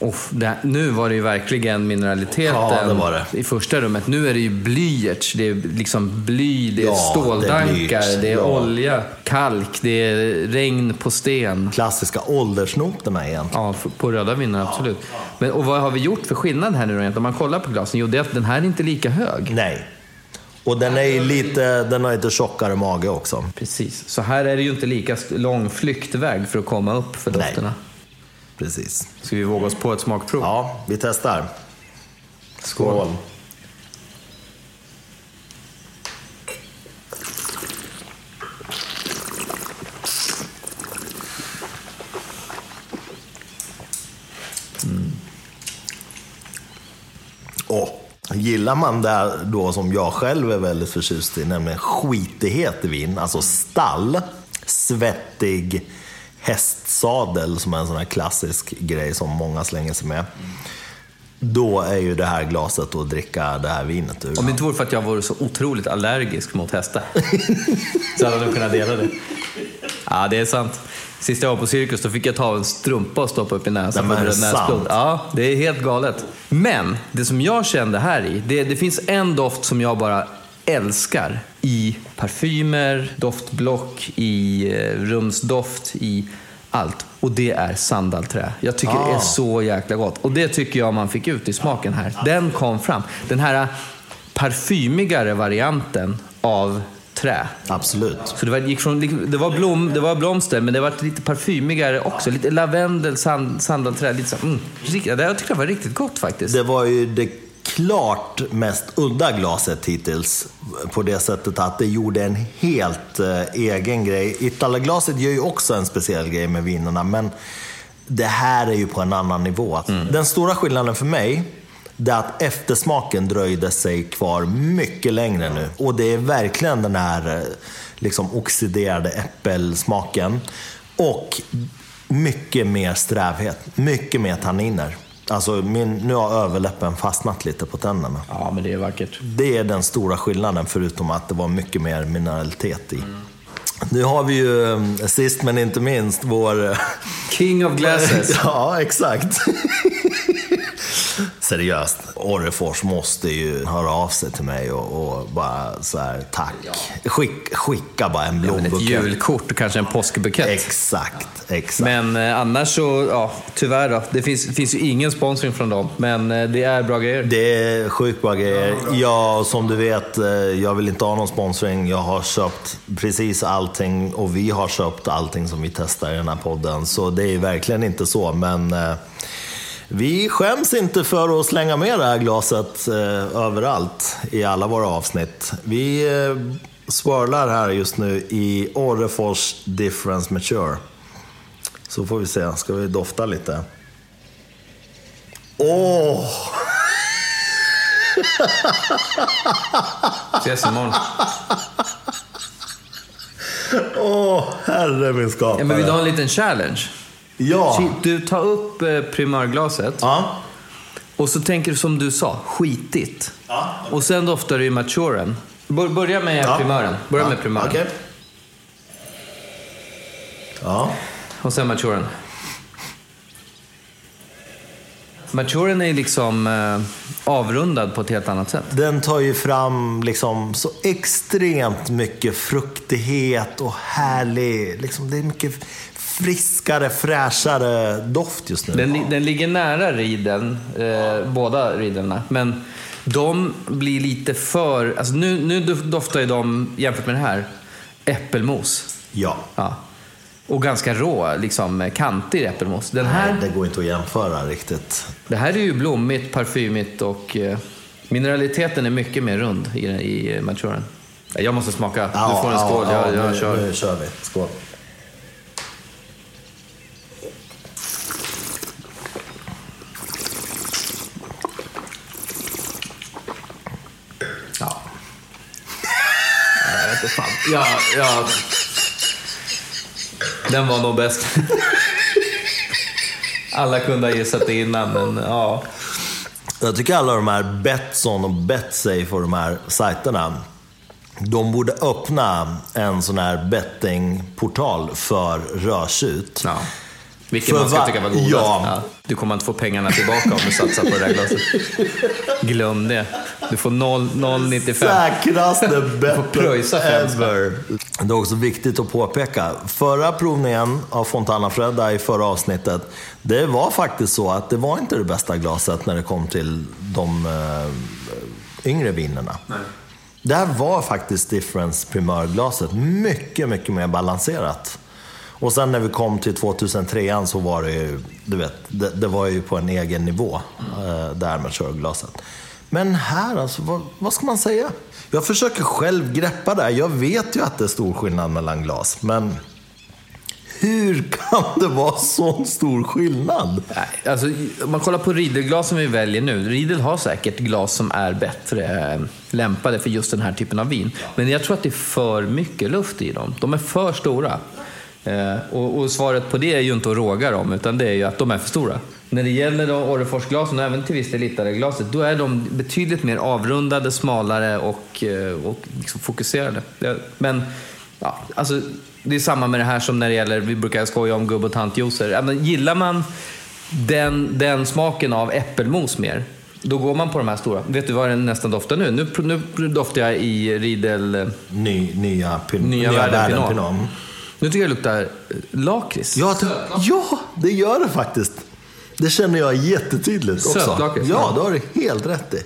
Uff, det, nu var det ju verkligen mineraliteten Ja, det var det. i första rummet. Nu är det ju blyerts, det är liksom bly, det är Ja, ståldankar, det det är är, blyerts, ja. olja, kalk, det är regn på sten. Klassiska åldersnoterna egentligen. Ja, på röda viner, absolut. Men, och vad har vi gjort för skillnad här nu då? egentligen? Om man kollar på glasen, jo det är att den här är inte lika hög. Nej. Och den, är lite, den har lite tjockare mage också. Precis, så här är det ju inte lika lång flyktväg för att komma upp för Nej. Precis. Ska vi våga oss på ett smakprov? Ja, vi testar. Skål. Åh, gillar man det då som jag själv är väldigt förtjust i, nämligen skitighet i vin, alltså stall, svettig hästsadel som är en sån här klassisk grej som många slänger sig med. Då är ju det här glaset att dricka det här vinet ur. Om det inte vore för att jag vore så otroligt allergisk mot hästar så hade de kunnat dela det. Ja, det är sant. Sist jag var på cirkus då fick jag ta en strumpa och stoppa upp i näsan är det dra näsblod. Ja, det är helt galet. Men det som jag kände här i, det, det finns en doft som jag bara älskar i parfymer, doftblock, i eh, rumsdoft, i allt. Och det är sandalträ. Jag tycker det är Ah. så jäkla gott. Och det tycker jag man fick ut i smaken här. Den kom fram. Den här parfymigare varianten av trä. Absolut. Så det var, gick från, det var, blom, det var blomster, men det var lite parfymigare också. Lite lavendel, sand, sandalträ. Lite så, mm, riktigt, jag tyckte det var riktigt gott faktiskt. Det var ju det klart mest udda glaset hittills. På det sättet att det gjorde en helt eh, egen grej. Italaglaset gör ju också en speciell grej med vinerna, men det här är ju på en annan nivå. Den stora skillnaden för mig, det är att eftersmaken dröjde sig kvar mycket längre nu. Och det är verkligen den här eh, liksom oxiderade äppelsmaken. Och mycket mer strävhet, mycket mer tanniner. Alltså min, nu har överläppen fastnat lite på tänderna. Ja, men det är vackert. Det är den stora skillnaden, förutom att det var mycket mer mineralitet i. Nu har vi ju, eh, sist men inte minst, vår... King of glasses. ja, exakt. Seriöst, Orrefors måste ju höra av sig till mig och, och bara så här, tack. Skick, skicka bara en Men ett blombukett. julkort och kanske en påskbukett. Exakt, exakt. Men eh, annars så, ja, tyvärr då. Det finns, finns ju ingen sponsring från dem, men eh, det är bra grejer. Det är sjukt bra grejer. Ja, som du vet, eh, jag vill inte ha någon sponsring. Jag har köpt precis allting och vi har köpt allting som vi testar i den här podden. Så det är verkligen inte så, men eh, vi skäms inte för att slänga med det här glaset eh, överallt i alla våra avsnitt. Vi eh, swirlar här just nu i Orrefors Difference Mature. Så får vi se, ska vi dofta lite? Åh! Ses imorgon. Åh, herre min skapare. Ja, men vill du ha en liten challenge? Ja. Du tar upp eh, primörglaset Ja. och så tänker du som du sa, skitigt. Ja. Och sen doftar du i maturen. Bör, börja med Ja. primören. Börja Ja, med primören. Okej. Ja. Och sen maturen. Maturen är liksom eh, avrundad på ett helt annat sätt. Den tar ju fram liksom så extremt mycket fruktighet och härlig, liksom det är mycket friskare, fräschare doft just nu. Den, den ligger nära riden, eh, båda riderna. Men de blir lite för... Alltså nu, nu doftar ju de, jämfört med det här, äppelmos. Ja. Ja. Och ganska rå, liksom kantig äppelmos. Den Nej, här, det går inte att jämföra riktigt. det här är ju blommigt, parfymigt och eh, mineraliteten är mycket mer rund i, i maturen. Ja, Jag måste smaka. Du får en skål, jag, jag nu, kör. Nu kör vi. Skål. Ja. Jag vet inte fan. Ja, ja. Den var nog bäst. Alla kunde ha gissat det innan, men ja. Jag tycker alla de här Betsson och Betsafe och de här sajterna, de borde öppna en sån här bettingportal för rörsut. ja. Vilken För man ska tycka var godast. Ja. Du kommer inte få pengarna tillbaka om du satsar på det där glaset. Glöm det. Du får 0 0,95. Säkraste betten ever. Det är också viktigt att påpeka. Förra provningen av Fontana Fredda i förra avsnittet, det var faktiskt så att det var inte det bästa glaset när det kom till de eh, yngre vinerna. Där var faktiskt Difference primörglaset mycket, mycket mer balanserat. Och sen när vi kom till 2003 så var det ju, du vet, det, det var ju på en egen nivå, eh, där med körglaset. Men här alltså, vad, vad ska man säga? Jag försöker själv greppa det här. Jag vet ju att det är stor skillnad mellan glas, men hur kan det vara sån stor skillnad? Nej, alltså, om man kollar på Riedelglasen vi väljer nu. Riedel har säkert glas som är bättre eh, lämpade för just den här typen av vin. Men jag tror att det är för mycket luft i dem. De är för stora. Eh, och, och svaret på det är ju inte att råga dem, utan det är ju att de är för stora. När det gäller Orreforsglasen och även till viss del Littare-glaset, då är de betydligt mer avrundade, smalare och, eh, och liksom fokuserade. Men ja, alltså, det är samma med det här som när det gäller, vi brukar skoja om gubb och tantjuicer. Gillar man den, den smaken av äppelmos mer, då går man på de här stora. Vet du vad den nästan doftar nu? Nu, nu doftar jag i Riedel... eh, Ny, nya, pin, Nya världen Pinot. Pinot. Nu tycker jag det luktar eh, lakrits. Ja, ja, det gör det faktiskt. Det känner jag jättetydligt också. Sötlakrits, Ja, ja. det har du helt rätt i.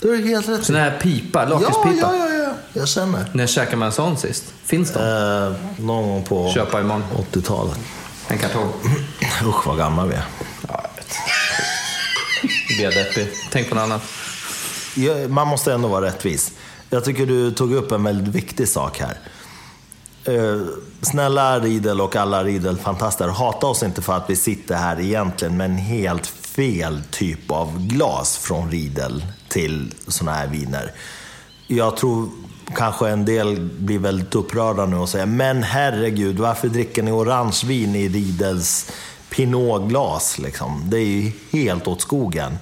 Det har du helt rätt i. Sån här pipa, Ja, lakritspipa. ja, ja, ja. jag känner. När käkade man en sån sist? Finns de? Eh, någon gång på Köpa imorgon. 80-talet. En kartong? Usch vad gamla vi är. Ja, jag vet. Deppig. Tänk på något annat. Ja, Man måste ändå vara rättvis. Jag tycker du tog upp en väldigt viktig sak här. Eh, snälla Riedel och alla Riedel-fantaster, hata oss inte för att vi sitter här egentligen med en helt fel typ av glas från Riedel till sådana här viner. Jag tror kanske en del blir väldigt upprörda nu och säger men herregud, varför dricker ni orangevin i Riedels pinotglas? Liksom? Det är ju helt åt skogen.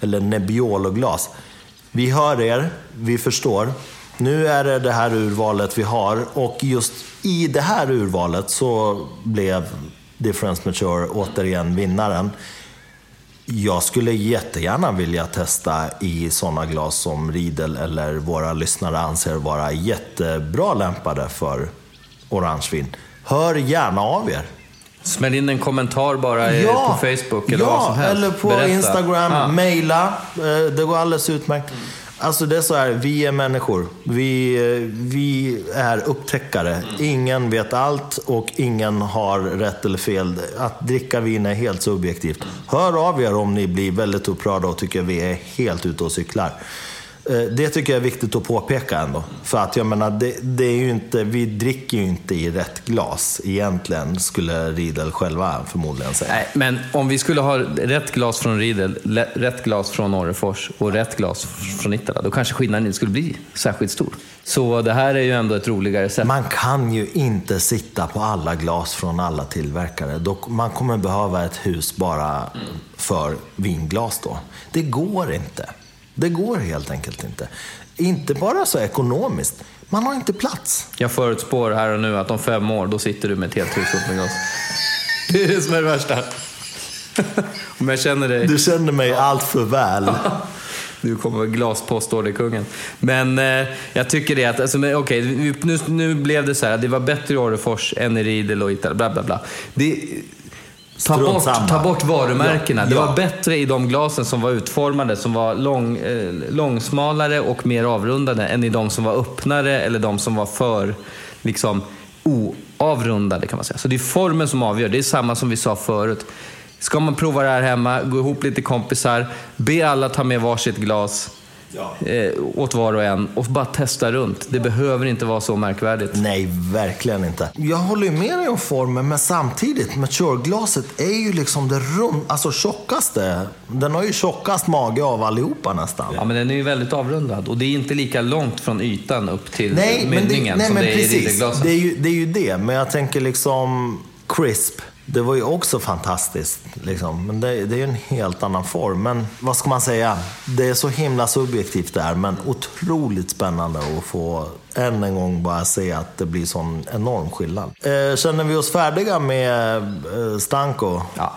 Eller Nebbiolo-glas. Vi hör er, vi förstår. Nu är det det här urvalet vi har och just i det här urvalet så blev Difference Mature återigen vinnaren. Jag skulle jättegärna vilja testa i sådana glas som Riedel eller våra lyssnare anser vara jättebra lämpade för orangevin. Hör gärna av er. Smäll in en kommentar bara i- på Facebook eller ja, vad som helst. eller på Berätta. Instagram, Ja. mejla. Eh, Det går alldeles utmärkt. Alltså det är så här, vi är människor. Vi, eh, vi är upptäckare. Ingen vet allt och ingen har rätt eller fel. Att dricka vin är helt subjektivt. Hör av er om ni blir väldigt upprörda och tycker vi är helt ute och cyklar. Eh, Det tycker jag är viktigt att påpeka ändå. För att jag menar, det, det är ju inte, vi dricker ju inte i rätt glas egentligen, skulle Riedel själva förmodligen säga. Nej, men om vi skulle ha rätt glas från Riedel, rätt glas från Orrefors och rätt glas från Ittala, då kanske skillnaden inte skulle bli särskilt stor. Så det här är ju ändå ett roligare sätt. Man kan ju inte sitta på alla glas från alla tillverkare. Man kommer behöva ett hus bara för vinglas då. Det går inte. Det går helt enkelt inte. Inte bara så ekonomiskt. Man har inte plats. Jag förutspår här och nu att om fem år, då sitter du med ett helt hus med glas. Det är det som är det värsta. Om jag känner dig. Du känner mig allt för väl. Du kommer vara glaspostorderkungen. Men eh, jag tycker det att, alltså, men, vi- nu, nu blev det så här, det var bättre i Orrefors än i Riedel och Italien, bla bla bla. Det, ta, bort, samma. ta bort varumärkena. Ja, Det ja. var bättre i de glasen som var utformade, som var lång, eh, långsmalare och mer avrundade, än i de som var öppnare eller de som var för liksom, oavrundade kan man säga. Så det är formen som avgör. Det är samma som vi sa förut. Ska man prova det här hemma, gå ihop lite kompisar, be alla ta med varsitt glas eh, åt var och en och bara testa runt. Det behöver inte vara så märkvärdigt. Nej, verkligen inte. Jag håller ju med dig om formen, men samtidigt, Mature-glaset är ju liksom det rum, alltså tjockaste. Den har ju tjockast mage av allihopa nästan. Ja, men den är ju väldigt avrundad och det är inte lika långt från ytan upp till Nej, men det, mynningen nej, som men det är i precis. Ridderglasen. Det är, ju, det är ju det. Men jag tänker liksom crisp. Det var ju också fantastiskt. Liksom. Men det, det är ju en helt annan form. Men vad ska man säga? Det är så himla subjektivt där. Men otroligt spännande att få än en gång bara se att det blir sån enorm skillnad. Eh, känner vi oss färdiga med eh, Stanko? Ja,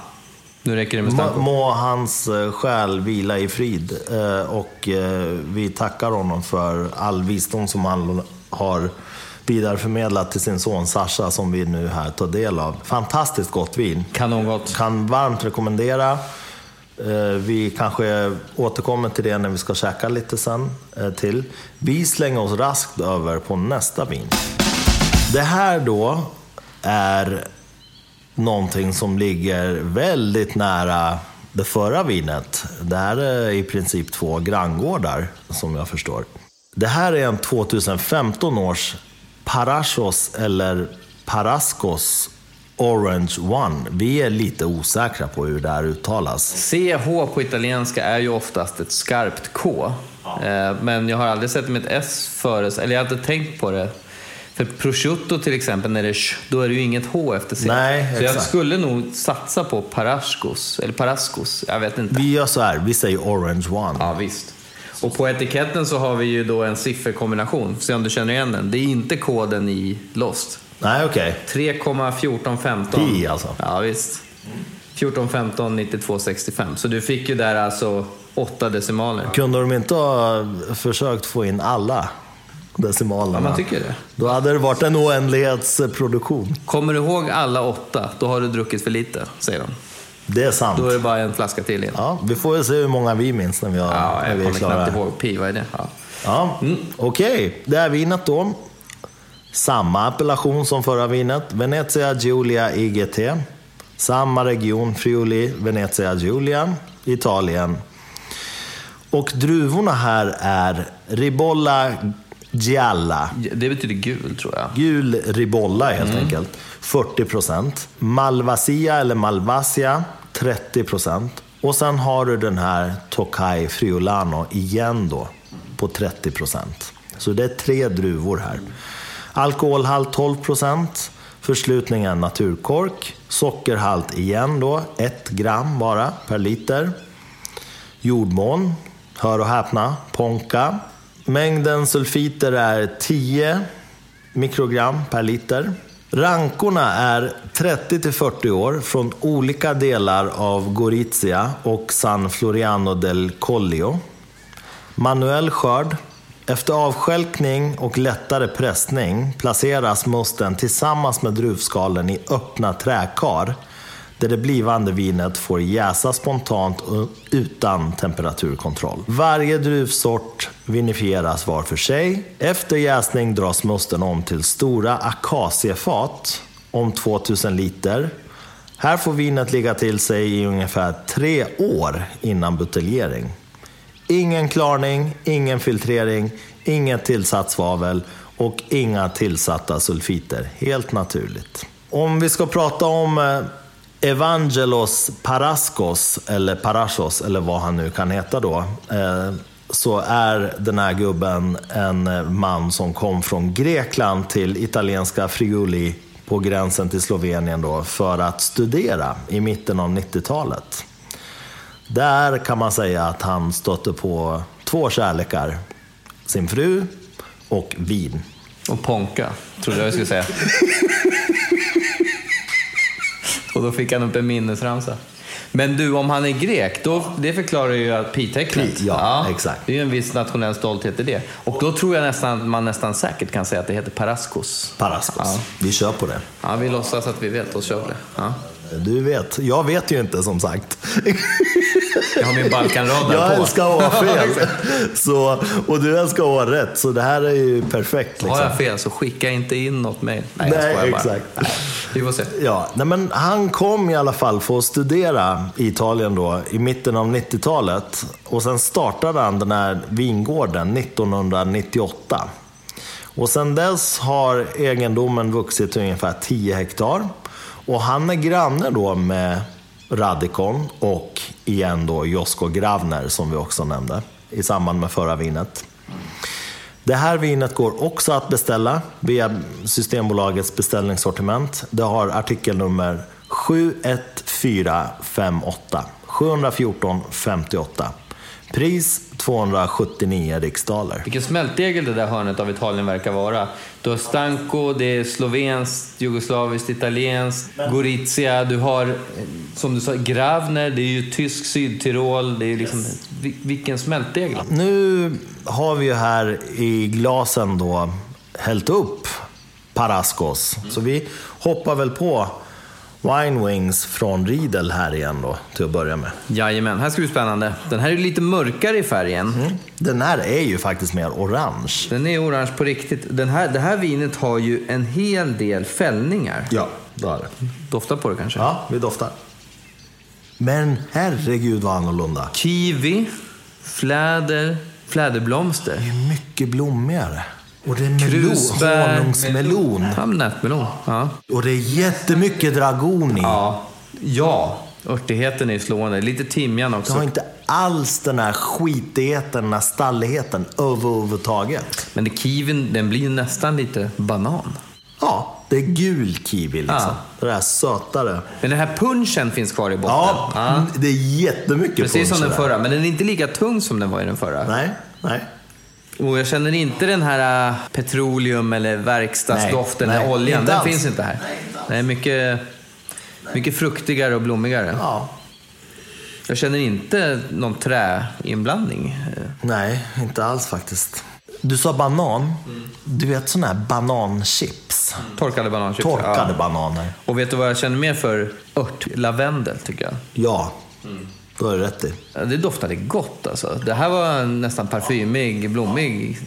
nu räcker det med Stanko. må hans eh, själ vila i frid. Eh, Och eh, vi tackar honom för all visdom som han har vidareförmedlat till sin son Sasha som vi nu här tar del av. Fantastiskt gott vin. Kanongott. Kan varmt rekommendera. Eh, Vi kanske återkommer till det när vi ska käka lite sen eh, till. Vi slänger oss raskt över på nästa vin. Det här då är någonting som ligger väldigt nära det förra vinet. Det här är i princip två granngårdar som jag förstår. Det här är en 2015 års Parachos eller Parascos Orange One. Vi är lite osäkra på hur det här uttalas. CH på italienska är ju oftast ett skarpt K. Eh, Men jag har aldrig sett med ett S före, eller jag har inte tänkt på det. För prosciutto till exempel, när det är sh, då är det ju inget H efter C. Nej, Så jag exakt. skulle nog satsa på Parascos, eller Parascos, jag vet inte. Vi gör så här, vi säger Orange One. Ja, visst. Och på etiketten så har vi ju då en sifferkombination, se om du känner igen den. Det är inte koden i Lost. Nej, okej. 3,1415. Pi, alltså. Ja, visst. 1415 92 65. Så du fick ju där alltså åtta decimaler. Kunde de inte ha försökt få in alla decimalerna? Ja, man tycker det. Då hade det varit en oändlighetsproduktion. Kommer du ihåg alla åtta, då har du druckit för lite, säger de. Det är sant. Då är det bara en flaska till in. Ja, vi får väl se hur många vi minns när vi, har, Ja, när jag vi är kommer klara. knappt ihåg. Pi, vad är det? Ja. Ja, okej. Det här vinet då. Samma appellation som förra vinet. Venezia Giulia IGT. Samma region, Friuli, Venezia Giulia, Italien. Och druvorna här är Ribolla Gialla. Det betyder gul tror jag. Gul Ribolla helt enkelt. 40 procent. Malvasia eller Malvasia 30 procent. Och sen har du den här Tokai Friulano igen då på 30 procent. Så det är tre druvor här. Alkoholhalt 12 procent. Förslutningen naturkork. Sockerhalt igen då, 1 gram bara per liter. Jordmån, hör och häpna, Ponka. Mängden sulfiter är 10 mikrogram per liter. Rankorna är 30-40 år från olika delar av Gorizia och San Floriano del Collio. Manuell skörd. Efter avskälkning och lättare pressning placeras musten tillsammans med druvskalen i öppna träkar där det blivande vinet får jäsa spontant utan temperaturkontroll. Varje druvsort vinifieras var för sig. Efter jäsning dras musten om till stora akaciefat om 2000 liter. Här får vinet ligga till sig i ungefär tre år innan buteljering. Ingen klarning, ingen filtrering, inget tillsatt svavel och inga tillsatta sulfiter. Helt naturligt. Om vi ska prata om eh, Evangelos Paraskos, eller Parashos, eller vad han nu kan heta då, eh, så är den här gubben en man som kom från Grekland till italienska Friuli på gränsen till Slovenien då, för att studera i mitten av 90-talet. Där kan man säga att han stötte på två kärlekar. Sin fru och vin. Och Ponka, trodde jag skulle säga. Och då fick han upp en minnesramsa. Men du, om han är grek, då, det förklarar ju att pi-tecknet. Pi, ja, exakt. Det är ju en viss nationell stolthet i det. Och då tror jag nästan, man nästan säkert kan säga att det heter Paraskos. Paraskos. Ja. Vi kör på det. Ja, vi låtsas att vi vet och kör det. Ja. Du vet. Jag vet ju inte som sagt. Jag har min Balkanradar Jag på. älskar att ha fel. så, och du älskar att ha rätt. Så det här är ju perfekt. Har Liksom. jag fel så skicka inte in något mejl. Nej, jag Nej, bara. exakt. Nej, vi får se. Ja, nej men han kom i alla fall för att studera i Italien då i mitten av 90-talet. Och sen startade han den här vingården 1998. Och sen dess har egendomen vuxit till ungefär 10 hektar. Och han är granne då med Radikon och igen då Josko Gravner som vi också nämnde i samband med förra vinet. Det här vinet går också att beställa via Systembolagets beställningssortiment. Det har artikelnummer 71458. 714 58. Pris 279 riksdaler. Vilken smältdegel det där hörnet av Italien verkar vara. Du har Stanco, det är slovenskt, jugoslaviskt, italienskt, Gorizia, du har, eh, som du sa, Gravner, det är ju tysk Sydtirol, det är liksom, vil- vilken smältdegel. Nu har vi ju här i glasen då hällt upp Paraskos. Så vi hoppar väl på Wine Wings från Riedel här igen då, till att börja med. Jajamän, här ska bli spännande. Den här är lite mörkare i färgen. Den här är ju faktiskt mer orange. Den är orange på riktigt. Den här, det här vinet har ju en hel del fällningar. Ja, det har det. Dofta på det kanske? Ja, vi doftar. Men herregud vad annorlunda. Kiwi, fläder, fläderblomster. Det är mycket blommigare. Och det är melon, honungsmelon. Ja, nätmelon. Ja. Och det är jättemycket dragon i. Ja. ja, örtigheten är slående. Lite timjan Det också. har inte alls den här skitigheten, den här stalligheten överhuvudtaget. Men det, kiwin, den blir ju nästan lite banan. Ja, det är gul kiwi liksom. Ja. Det där sötare. Men den här punchen finns kvar i botten. Ja, det är jättemycket Precis punch som i den det. förra, men den är inte lika tung som den var i den förra. Nej, nej. Och jag känner inte den här äh, petroleum eller verkstadsdoften, den Nej, här nej, oljan. inte Den alls. finns inte här. Det är mycket, mycket fruktigare och blommigare. Ja. Jag känner inte någon träinblandning. Nej, inte alls faktiskt. Du sa banan. Du vet sådana här bananchips. Torkade bananchips. Torkade ja. bananer. Och vet du vad jag känner mer för? Ört. Lavendel tycker jag. Ja. Då har du rätt i. Det doftade gott alltså. Det här var en nästan parfymig, blommig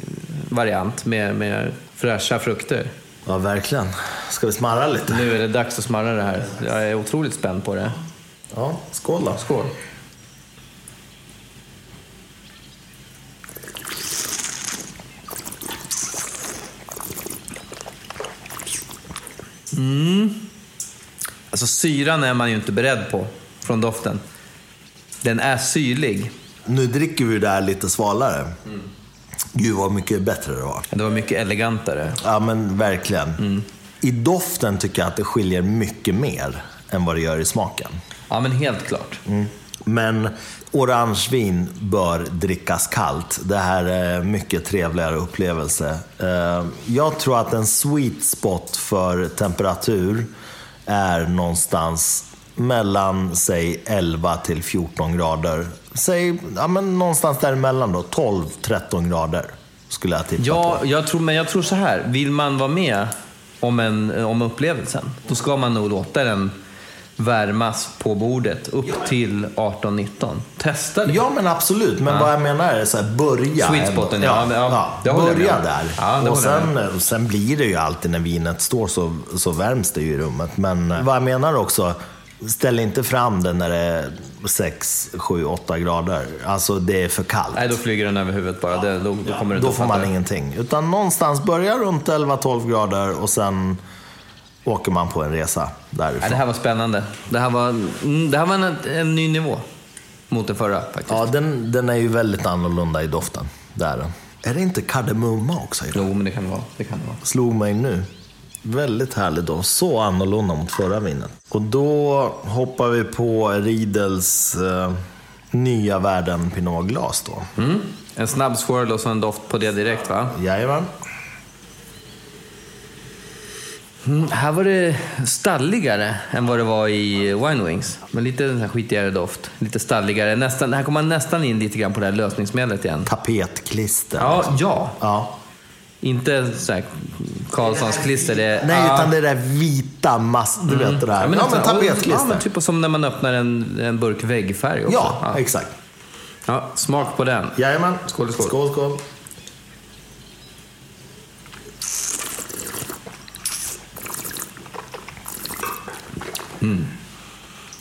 variant med, med fräscha frukter. Ja, verkligen. Ska vi smarra lite? Nu är det dags att smarra det här. Jag är otroligt spänd på det. Ja, skål då. Skål. Mm. Alltså syran är man ju inte beredd på från doften. Den är syrlig. Nu dricker vi det här lite svalare. Gud vad mycket bättre det var. Det var mycket elegantare. Ja, men verkligen. I doften tycker jag att det skiljer mycket mer än vad det gör i smaken. Ja, men helt klart. Men orangevin bör drickas kallt. Det här är en mycket trevligare upplevelse. Eh, Jag tror att en sweet spot för temperatur är någonstans mellan, säg 11 till 14 grader. Säg, ja men någonstans däremellan då, 12-13 grader skulle jag tippa Ja, på. jag tror, men jag tror så här. Vill man vara med om, en, om upplevelsen, då ska man nog låta den värmas på bordet upp till 18-19. Testa det. Ja men absolut, men vad jag menar är så här, börja. Sweet spoten, ja. ja, Ja, börja där. Ja, och sen, och sen blir det ju alltid när vinet står så, så värms det ju i rummet. Men vad jag menar också, ställ inte fram det när det är 6, 7, 8 grader. Alltså det är för kallt. Nej, då flyger den över huvudet bara. Det, då, då kommer du Då får man ingenting. Utan någonstans börja runt 11-12 grader och sen åker man på en resa därifrån. Nej, det här var spännande. Det här var, mm, det här var en, en ny nivå mot det förra faktiskt. Ja, den, den är ju väldigt annorlunda i doften. Det är den. Är det inte kardemumma också i den? Jo, men det kan det vara. Det kan det vara. slog mig nu. Väldigt härlig doft. Så annorlunda mot förra vinet. Och då hoppar vi på Riedels eh, nya världen Pinot Glas då. Mm. En snabb swirl och så en doft på det direkt va? Jajamän. Mm, här var det stalligare än vad det var i Wine Wings. Men lite den här skitigare doft. Lite stalligare. Nästan, här kommer man nästan in lite grann på det här lösningsmedlet igen. Tapetklister. Ja, ja. Ja. Inte så här Karlssons klister. Det, Nej, ja. utan det där vita mass... Du vet det där. Ja, men, nästan- tapetklister. Ja, men typ som när man öppnar en, en burk väggfärg också. Ja, exakt. Ja, smak på den. Jajamän. Skål, skål. skål, skål.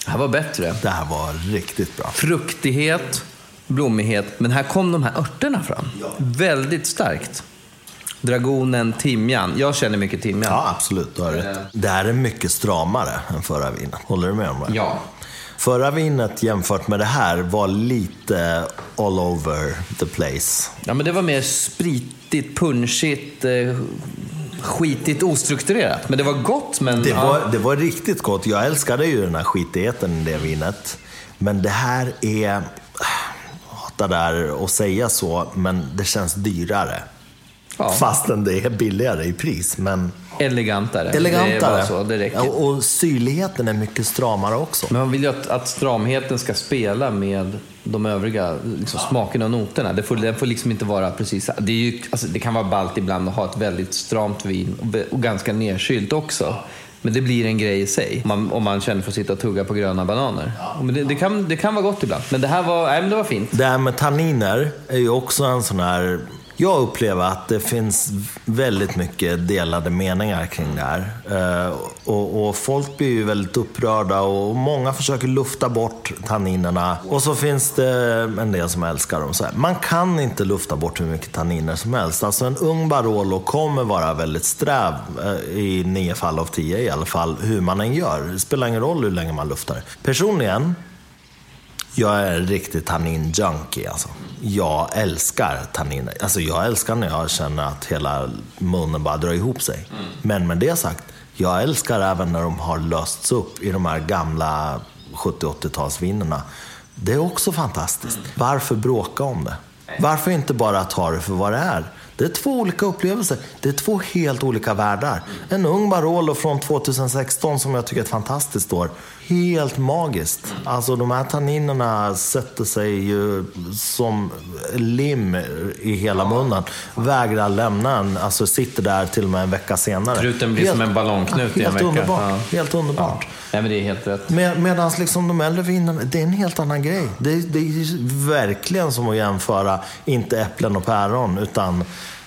Det här var bättre. Det här var riktigt bra. Fruktighet, blommighet, men här kom de här örterna fram. Väldigt starkt. Dragonen, timjan. Jag känner mycket timjan. Ja, absolut. Du har rätt. Det här är mycket stramare än förra vinet. Håller du med om det? Ja. Förra vinet jämfört med det här var lite all over the place. Ja, men det var mer spritigt, punchigt, eh, skitigt, ostrukturerat. Men det var gott, men... Det var, det var riktigt gott. Jag älskade ju den här skitigheten i det vinet. Men det här är... Jag hatar där att säga så, men det känns dyrare. Ja. Fastän det är billigare i pris. Men Elegantare. Elegantare. så. Ja, och syrligheten är mycket stramare också. Men man vill ju att, att stramheten ska spela med de övriga liksom, smakerna och noterna. Det får, det får liksom inte vara precis... Det, är ju, alltså, det kan vara ballt ibland att ha ett väldigt stramt vin och, och ganska nedkylt också. Men det blir en grej i sig om man, om man känner för att sitta och tugga på gröna bananer. Men det, det, kan, det kan vara gott ibland. Men det här var, nej, men det var fint. Det här med tanniner är ju också en sån här... Jag upplever att det finns väldigt mycket delade meningar kring det här. Eh, och, och folk blir ju väldigt upprörda och många försöker lufta bort tanninerna. Och så finns det en del som älskar dem. Så här. Man kan inte lufta bort hur mycket tanniner som helst. Alltså en ung Barolo kommer vara väldigt sträv, eh, i nio fall av tio i alla fall, hur man än gör. Det spelar ingen roll hur länge man luftar. Personligen jag är en riktig tannin-junkie alltså. Jag älskar tanniner. Alltså jag älskar när jag känner att hela munnen bara drar ihop sig. Men med det sagt, jag älskar även när de har lösts upp i de här gamla 70-80-talsvinerna. Det är också fantastiskt. Varför bråka om det? Varför inte bara ta det för vad det är? Det är två olika upplevelser. Det är två helt olika världar. En ung Barolo från 2016 som jag tycker är ett fantastiskt år. Helt magiskt. Alltså de här tanninerna sätter sig ju som lim i hela munnen. Vägrar lämna en, alltså sitter där till och med en vecka senare. Truten blir som en ballongknut i en Helt vecka. underbart. Ja. Helt underbart. Nej, men det är helt rätt. Med, Medan liksom de äldre vinerna, det är en helt annan grej. Det, är- det är verkligen som att jämföra, inte äpplen och päron, utan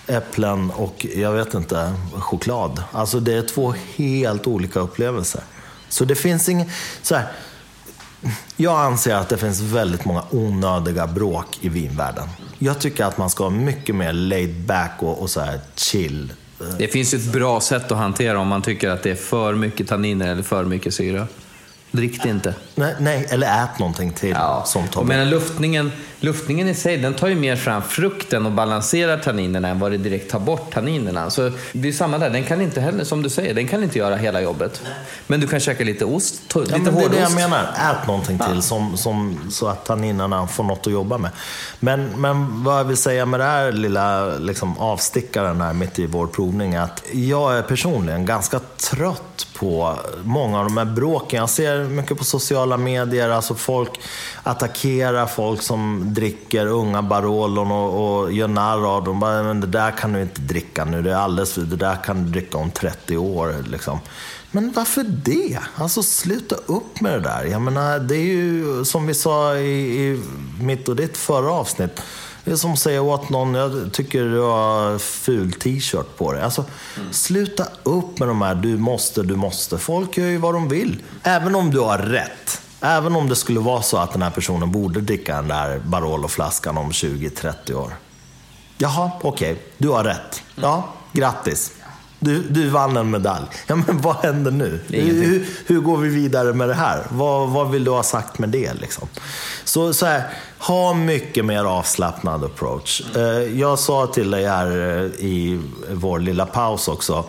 äpplen och, jag vet inte, choklad. Alltså det är två helt olika upplevelser. Så det finns ingen, så här, jag anser att det finns väldigt många onödiga bråk i vinvärlden. Jag tycker att man ska ha mycket mer laid back och, och så här chill. Det finns ju ett bra sätt att hantera om man tycker att det är för mycket tanniner eller för mycket syra. Drick det inte. Nej, nej eller ät någonting till som tar Men luftningen, luftningen i sig, den tar ju mer fram frukten och balanserar tanninerna än vad det direkt tar bort tanninerna. Så det är samma där, den kan inte heller, som du säger, den kan inte göra hela jobbet. Men du kan käka lite ost, Ja, lite men det är hårdost. det jag menar. Ät någonting till som, som, så att tanninerna får något att jobba med. Men, men vad jag vill säga med det här lilla liksom, avstickaren här mitt i vår provning är att jag är personligen ganska trött på många av de här bråken. Jag ser mycket på sociala medier, alltså folk attackerar folk som dricker unga Barolon och, och gör narr av dem. Bara, Men det där kan du inte dricka nu, det är alldeles det där kan du dricka om 30 år. Liksom. Men varför det? Alltså sluta upp med det där. Jag menar, det är ju som vi sa i, i mitt och ditt förra avsnitt. Det är som att säga åt någon, jag tycker du har ful t-shirt på dig. Alltså, sluta upp med de här du måste, du måste. Folk gör ju vad de vill. Även om du har rätt. Även om det skulle vara så att den här personen borde dricka den där Barolo-flaskan om 20-30 år. Jaha, okej. Du har rätt. Ja, grattis. Du, du vann en medalj. Ja, men vad händer nu? Hur, hur går vi vidare med det här? Vad, vad vill du ha sagt med det? Liksom? Så, så här, ha mycket mer avslappnad approach. Eh, Jag sa till dig här eh, i vår lilla paus också,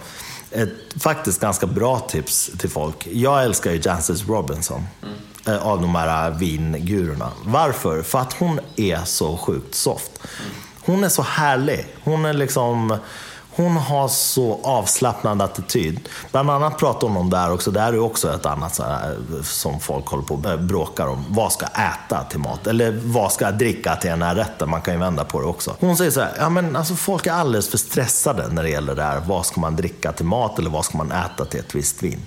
ett faktiskt ganska bra tips till folk. Jag älskar ju Jancis Robinson. eh, Av de här vingurorna. Varför? För att hon är så sjukt soft. Hon är så härlig. Hon är liksom... Hon har så avslappnad attityd. Bland annat pratar hon om det här också, det här är också ett annat så här, eh, som folk håller på och bråkar om. Vad ska jag äta till mat? Eller vad ska jag dricka till den här rätten? Man kan ju vända på det också. Hon säger så här, ja men alltså folk är alldeles för stressade när det gäller det här. Vad ska man dricka till mat eller vad ska man äta till ett visst vin?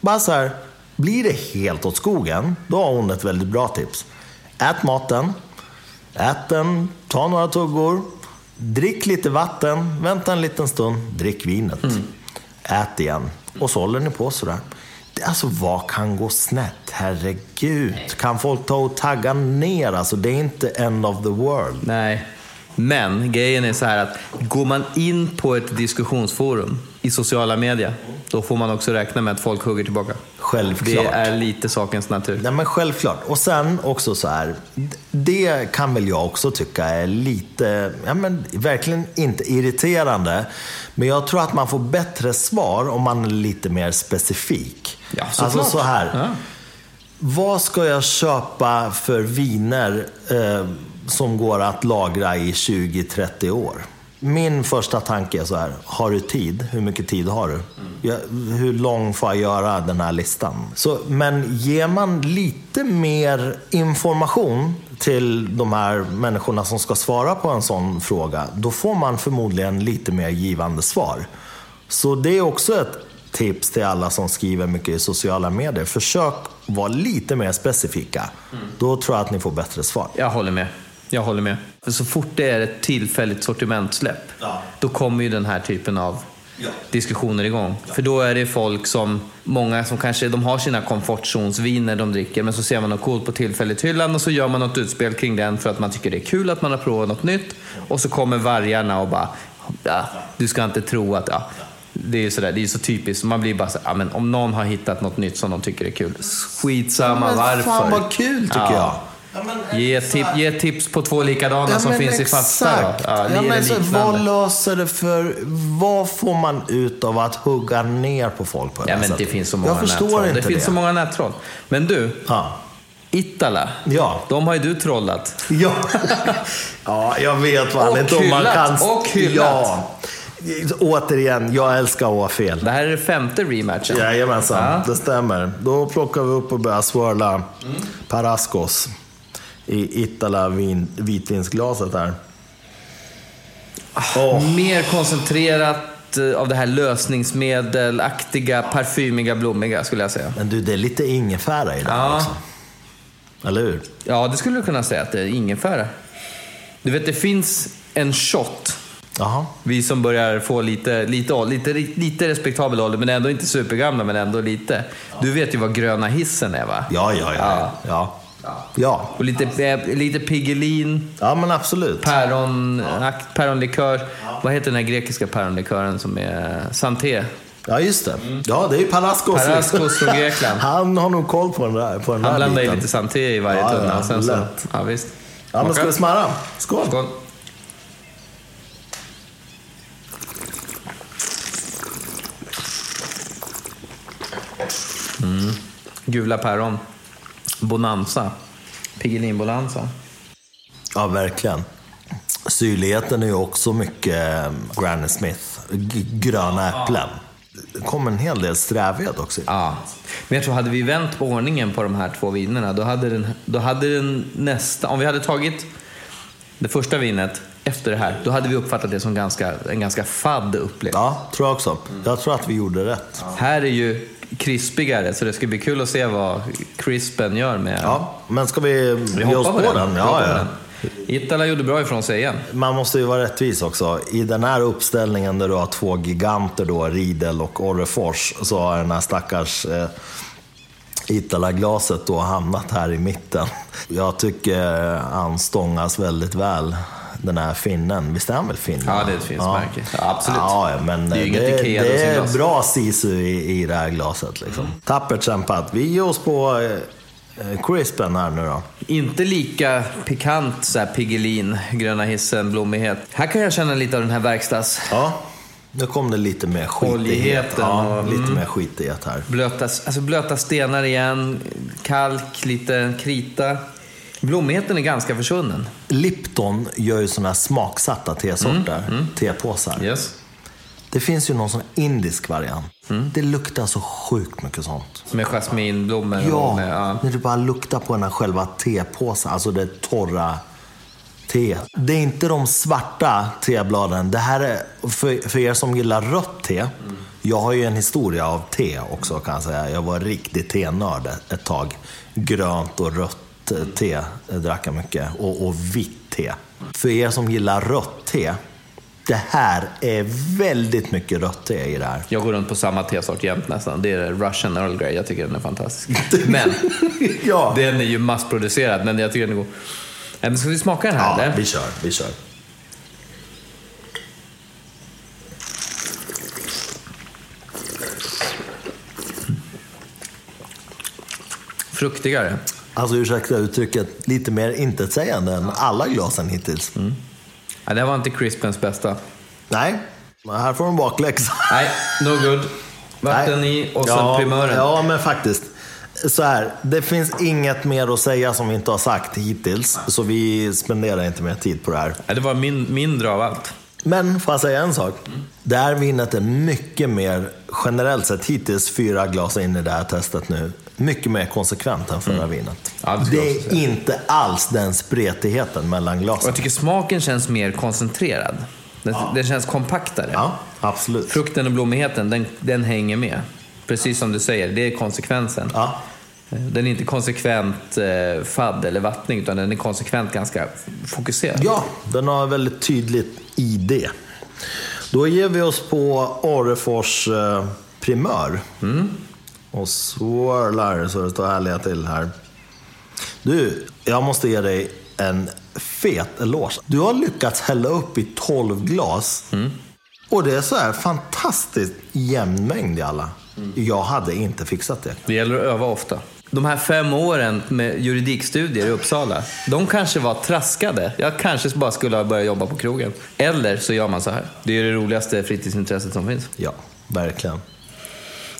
Bara så här, blir det helt åt skogen, då har hon ett väldigt bra tips. Ät maten, ät den, ta några tuggor, drick lite vatten, vänta en liten stund, drick vinet. Ät igen. Och så håller ni på sådär. Alltså vad kan gå snett? Herregud. Kan folk ta och tagga ner? Alltså det är inte end of the world. Nej. Men grejen är så här att går man in på ett diskussionsforum i sociala medier, då får man också räkna med att folk hugger tillbaka. Självklart. Det är lite sakens natur. Nej men självklart. Och sen också så här. Det kan väl jag också tycka är lite, ja men verkligen inte irriterande. Men jag tror att man får bättre svar om man är lite mer specifik. Ja, alltså såklart. så här. Ja. Vad ska jag köpa för viner eh, som går att lagra i 20-30 år? Min första tanke är så här, har du tid? Hur mycket tid har du? Ja, hur lång får jag göra den här listan? Så, men ger man lite mer information till de här människorna som ska svara på en sån fråga, då får man förmodligen lite mer givande svar. Så det är också ett tips till alla som skriver mycket i sociala medier. Försök vara lite mer specifika. Då tror jag att ni får bättre svar. Jag håller med. Jag håller med. För så fort det är ett tillfälligt sortimentsläpp, Ja. då kommer ju den här typen av Ja. diskussioner igång. För då är det folk som, många som kanske de har sina komfortzonsviner de dricker, men så ser man något coolt på tillfälligt hyllan och så gör man något utspel kring den för att man tycker det är kul att man har provat något nytt. Och så kommer vargarna och bara, ja, du ska inte tro att, ja, det är ju sådär, det är så typiskt. Man blir bara så, ja, men om någon har hittat något nytt som de tycker är kul, skitsamma Men varför. Fan vad kul tycker Ja. Ge, tip, ge tips på två likadana som men finns i fasta. Då. exakt. Ja, Ja, men det så, vad löser det för... Vad får man ut av att hugga ner på folk på det Ja, men det finns så många Jag förstår nättroll. inte Det finns så många nättroll. Men du, Ja. Ittala. Ja. De har ju du trollat. Ja. ja, jag vet vad han Och inte om man hyllat. kan... Och hyllat. Ja. Återigen, jag älskar att ha fel. Det här är det femte rematchen. Jajamensan, Ja. det stämmer. Då plockar vi upp och börjar swirla Parascos i Itala vin, vitvinsglaset här. Åh, Mer koncentrerat eh, av det här lösningsmedelaktiga, parfymiga, blommiga skulle jag säga. men du, det är lite ingefära i det Ja. också. Eller hur? Ja, det skulle du kunna säga att det är ingefära. Du vet, det finns en shot. Jaha. Vi som börjar få lite, lite, lite, lite respektabel ålder, men ändå inte supergamla, men ändå lite. Du vet ju vad gröna hissen är va? Ja, ja, ja. Ja, ja. Och lite, eh, lite Piggelin, ja men absolut. päron, akt- päronlikör. Vad heter den här grekiska päronlikören som är Santé? Ja, just det. Ja, det är ju Parascos. Parascos från Grekland. Han har nog koll på den där, på den Han där blandar biten. lite Santé i varje Ja, tunna. ja, sen så, lätt. ja, visst. Ja, men ska vi smarra? Skål! Skål. Mm. Gula päron. Bonanza. Piggelin Bonanza. Ja, verkligen. Syrligheten är ju också mycket eh, Granny Smith. G- gröna äpplen. Det kommer en hel del strävhet också. Ja. Men jag tror, hade vi vänt på ordningen på de här två vinerna, då hade den, då hade den nästa... Om vi hade tagit det första vinet efter det här, då hade vi uppfattat det som ganska, en ganska fadd upplevelse. Ja, tror jag också. Jag tror att vi gjorde rätt. Här är ju krispigare, så det ska bli kul att se vad crispen gör med... Ja, men ska vi Vi ge oss på den? den. Ja, ja. Itala gjorde bra ifrån sig igen. Man måste ju vara rättvis också. I den här uppställningen där du har två giganter, då, Riedel och Orrefors, så har den här stackars eh, Itala-glaset då hamnat här i mitten. Jag tycker han stångas väldigt väl, den här finnen. Visst är han väl finn? Ja, det är ett finskt märke. Ja, absolut. Ja, ja, men Det är det, det, det är bra sisu i, i det här glaset. Liksom. Tappert kämpat. Vi ger oss på eh, crispen här nu då. Inte lika pikant, så här Piggelin, gröna hissen, blommighet. Här kan jag känna lite av den här verkstads... Ja, nu kom det lite mer skitighet. Ja, och- lite mm. mer skitighet här. Blöta, alltså blöta stenar igen, kalk, lite krita. Blommigheten är ganska försvunnen. Lipton gör ju sådana här smaksatta tesorter, tepåsar. Yes. Det finns ju någon sån indisk variant. Det luktar så sjukt mycket sånt. Med jasminblommor Ja, med... Ja. när du bara luktar på den här själva tepåsen, alltså det torra te. Det är inte de svarta tebladen. Det här är, för, för er som gillar rött te, jag har ju en historia av te också kan jag säga. Jag var riktigt tenörd ett tag. Grönt och rött te drack jag mycket. Och, och vitt te. För er som gillar rött te, det här är väldigt mycket rött te i det här. Jag går runt på samma tesort jämt nästan. Det är Russian Earl Grey. Jag tycker den är fantastisk. Men ja. den är ju massproducerad, men jag tycker den är god. Eh, Men ska vi smaka den här ja, eller? vi kör, vi kör. Fruktigare. Alltså ursäkta uttrycket, lite mer intetsägande än alla glasen hittills. Ja, det var inte crispens bästa. Nej, men här får de bakläxa. Nej, no good. Vatten Nej. i och sen ja, primören. Ja, men faktiskt. Så här, det finns inget mer att säga som vi inte har sagt hittills, så vi spenderar inte mer tid på det här. Ja, det var min, mindre av allt. Men får jag säga en sak? Det här vinet är mycket mer, generellt sett, hittills fyra glas in i det här testet nu, mycket mer konsekvent än förra vinet. Mm. Ja, det det är inte alls den spretigheten mellan Och glasen. jag tycker smaken känns mer koncentrerad. Den, den känns kompaktare. Ja, absolut. Frukten och blommigheten, den, den hänger med. Precis som du säger, det är konsekvensen. Ja, Den är inte konsekvent eh, fadd eller vattning, utan den är konsekvent ganska fokuserad. Ja, den har väldigt tydligt ID. Då ger vi oss på Orrefors eh, primör. Och swirlar så det står härliga till här. Du, jag måste ge dig en fet eloge. Du har lyckats hälla upp i 12 glas. Och det är så här fantastiskt jämn mängd i alla. Jag hade inte fixat det. Det gäller att öva ofta. De här fem åren med juridikstudier i Uppsala, de kanske var traskade. Jag kanske bara skulle ha börjat jobba på krogen. Eller så gör man så här. Det är det roligaste fritidsintresset som finns. Ja, verkligen.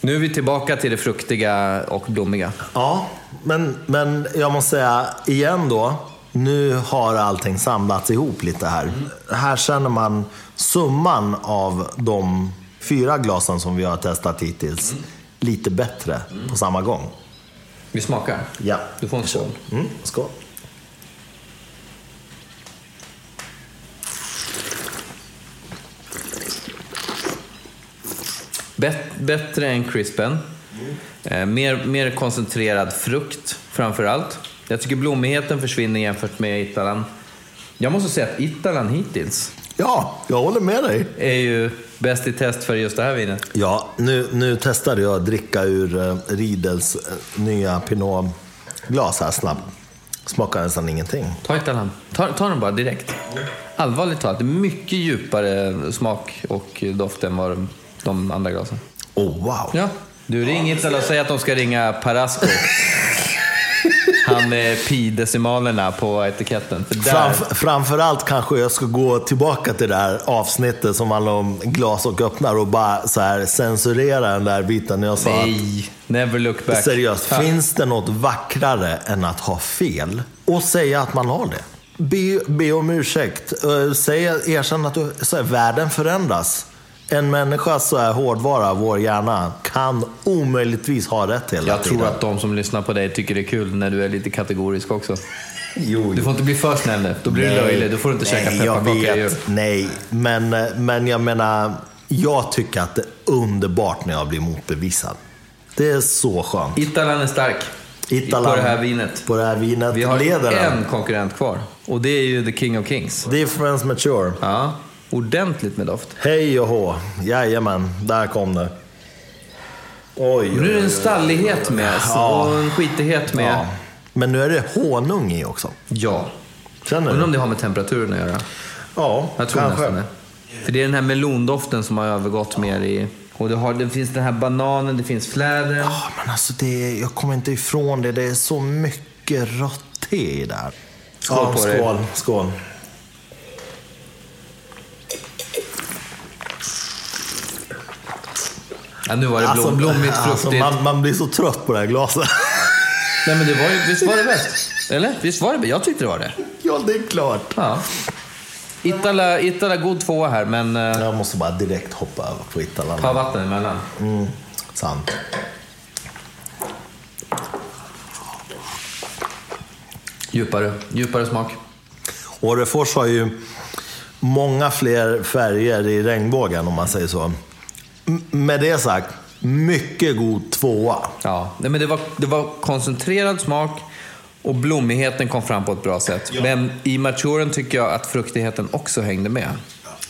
Nu är vi tillbaka till det fruktiga och blommiga. Ja, men, men jag måste säga igen då. Nu har allting samlats ihop lite här. Här känner man summan av de fyra glasen som vi har testat hittills lite bättre på samma gång. Vi smakar. Ja. Du får en skål. Mm, skål. Bet- bättre än crispen. Eh, mer, mer koncentrerad frukt framför allt. Jag tycker blommigheten försvinner jämfört med Italan. Jag måste säga att Italan hittills Ja, jag håller med dig. är ju bäst i test för just det här vinet. Ja, nu, nu testade jag att dricka ur uh, Riedels eh, nya Pinot-glas här snabbt. Smakar nästan ingenting. Ta Italan. Ta, ta den bara direkt. Allvarligt talat, det är mycket djupare smak och doft än vad de, de andra glasen. Oh, wow. Ja. Du, ring Itala och säg att de ska ringa Parasco. Han med pi-decimalerna på etiketten. För där, Framf- framförallt kanske jag ska gå tillbaka till det här avsnittet som handlar om glas och öppnar och bara så här censurera den där biten när jag sa att Nej, never look back. Seriöst, Ja. finns det något vackrare än att ha fel och säga att man har det? Be, be om ursäkt. Eh, Säg, erkänn att du, så här, världen förändras. En människa så här hårdvara, vår hjärna, kan omöjligtvis ha rätt hela Jag tiden. tror att de som lyssnar på dig tycker det är kul när du är lite kategorisk också. Jo, Du får inte bli för snäll nu. Då blir du löjlig. Då får du inte käka nej, jag pepparkakor. Nej, men, men jag menar, jag tycker att det är underbart när jag blir motbevisad. Det är så skönt. Italan är stark. Italan- På det här vinet. På det här vinet Vi har en konkurrent kvar. Och det är ju The King of Kings. Difference Mature. Ja, ordentligt med doft. Hej och hå. Jajamän, där kom det. Oj, Nu är det en stallighet med Ja. och en skitighet med. Ja. Men nu är det honung i också. Ja. Känner Undrar om det har med temperaturen att göra. Ja, Jag tror kanske. nästan det. För det är den här melondoften som har övergått mer i... Och det, har, det finns den här bananen, det finns fläder. Ja, men alltså det, jag kommer inte ifrån det. Det är så mycket rött te i där. Skål ja, på dig. skål, Ja, nu var det blom, blommigt, alltså fruktigt. man, man blir så trött på det här glaset. Nej, men det var ju, visst var det bäst? Eller? Visst var det? Jag tyckte det var det. ja, det är klart. Ja. Itala, Itala god tvåa här, men eh, Jag måste bara direkt hoppa över på Italan. ta vatten emellan. Mm, sant. Djupare, djupare smak. Orrefors har ju många fler färger i regnbågen om man säger så. Med det sagt, mycket god tvåa. Ja, nej, men det var, det var koncentrerad smak och blommigheten kom fram på ett bra sätt. Men i maturen tycker jag att fruktigheten också hängde med.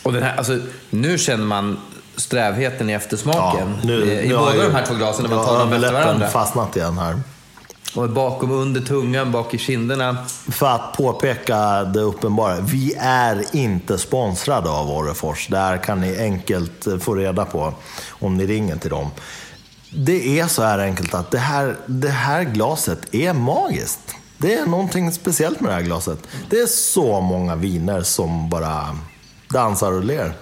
Och den här, alltså, nu känner man strävheten i eftersmaken. I har båda ju- de här två glasen när man nu tar dem efter varandra. fastnat igen här. Och bakom under tungan, bak i kinderna. För att påpeka det uppenbara. Vi är inte sponsrade av Orrefors. Där kan ni enkelt få reda på om ni ringer till dem. Det är så här enkelt att det här, det här glaset är magiskt. Det är någonting speciellt med det här glaset. Det är så många viner som bara dansar och ler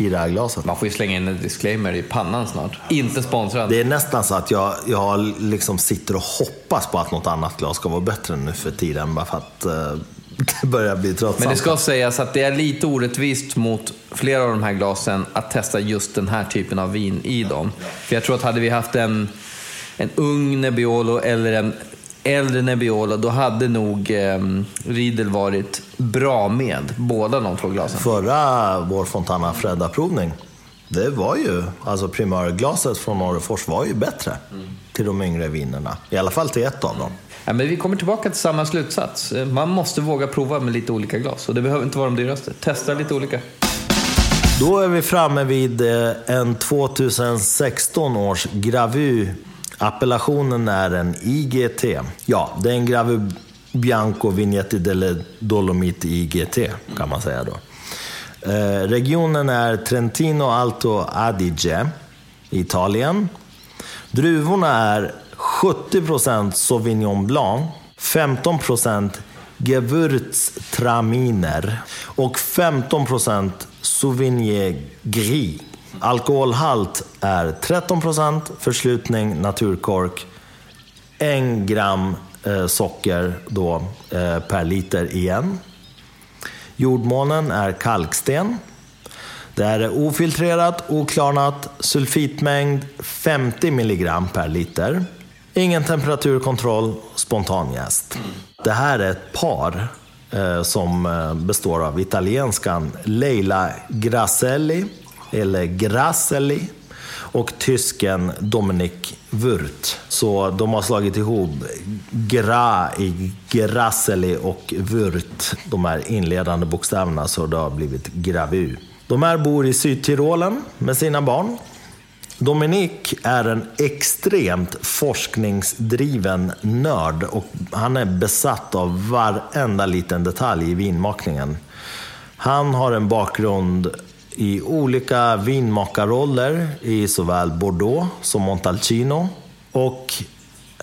i det här glaset. Man får ju slänga in en disclaimer i pannan snart. Inte sponsrad. Det är nästan så att jag, jag liksom sitter och hoppas på att något annat glas ska vara bättre nu för tiden. Bara för att eh, det börjar bli tröttsamt. Men det ska sägas att det är lite orättvist mot flera av de här glasen att testa just den här typen av vin i dem. För jag tror att hade vi haft en, en ung Nebbiolo eller en äldre Nebbiolo, då hade nog eh, Riedel varit bra med båda de två glasen. Förra vår Fontana Fredda-provning, det var ju, alltså primörglaset från Orrefors var ju bättre till de yngre vinerna. I alla fall till ett av dem. Ja, men vi kommer tillbaka till samma slutsats. Man måste våga prova med lite olika glas och det behöver inte vara de dyraste. Testa lite olika. Då är vi framme vid eh, en 2016 års Gravu. Appellationen är en IGT. Ja, det är en Grave Bianco Vignetti delle Dolomiti IGT kan man säga då. Eh, regionen är Trentino Alto Adige, Italien. Druvorna är 70% Sauvignon Blanc, 15% Gewürztraminer och 15% Sauvignon Gris. Alkoholhalt är 13%, förslutning naturkork, 1 gram eh, socker då, eh, per liter igen. Jordmånen är kalksten. Det är ofiltrerat, oklarnat, sulfitmängd 50 milligram per liter. Ingen temperaturkontroll, spontanjäst. Det här är ett par eh, som eh, består av italienskan Leila Grasselli, eller Grasselli, och tysken Dominik Wurt. Så de har slagit ihop Gra i Grasselli och Wurt, de här inledande bokstäverna, så det har blivit Gravu. De här bor i Sydtyrolen med sina barn. Dominik är en extremt forskningsdriven nörd och han är besatt av varenda liten detalj i vinmakningen. Han har en bakgrund i olika vinmakarroller i såväl Bordeaux som Montalcino. Och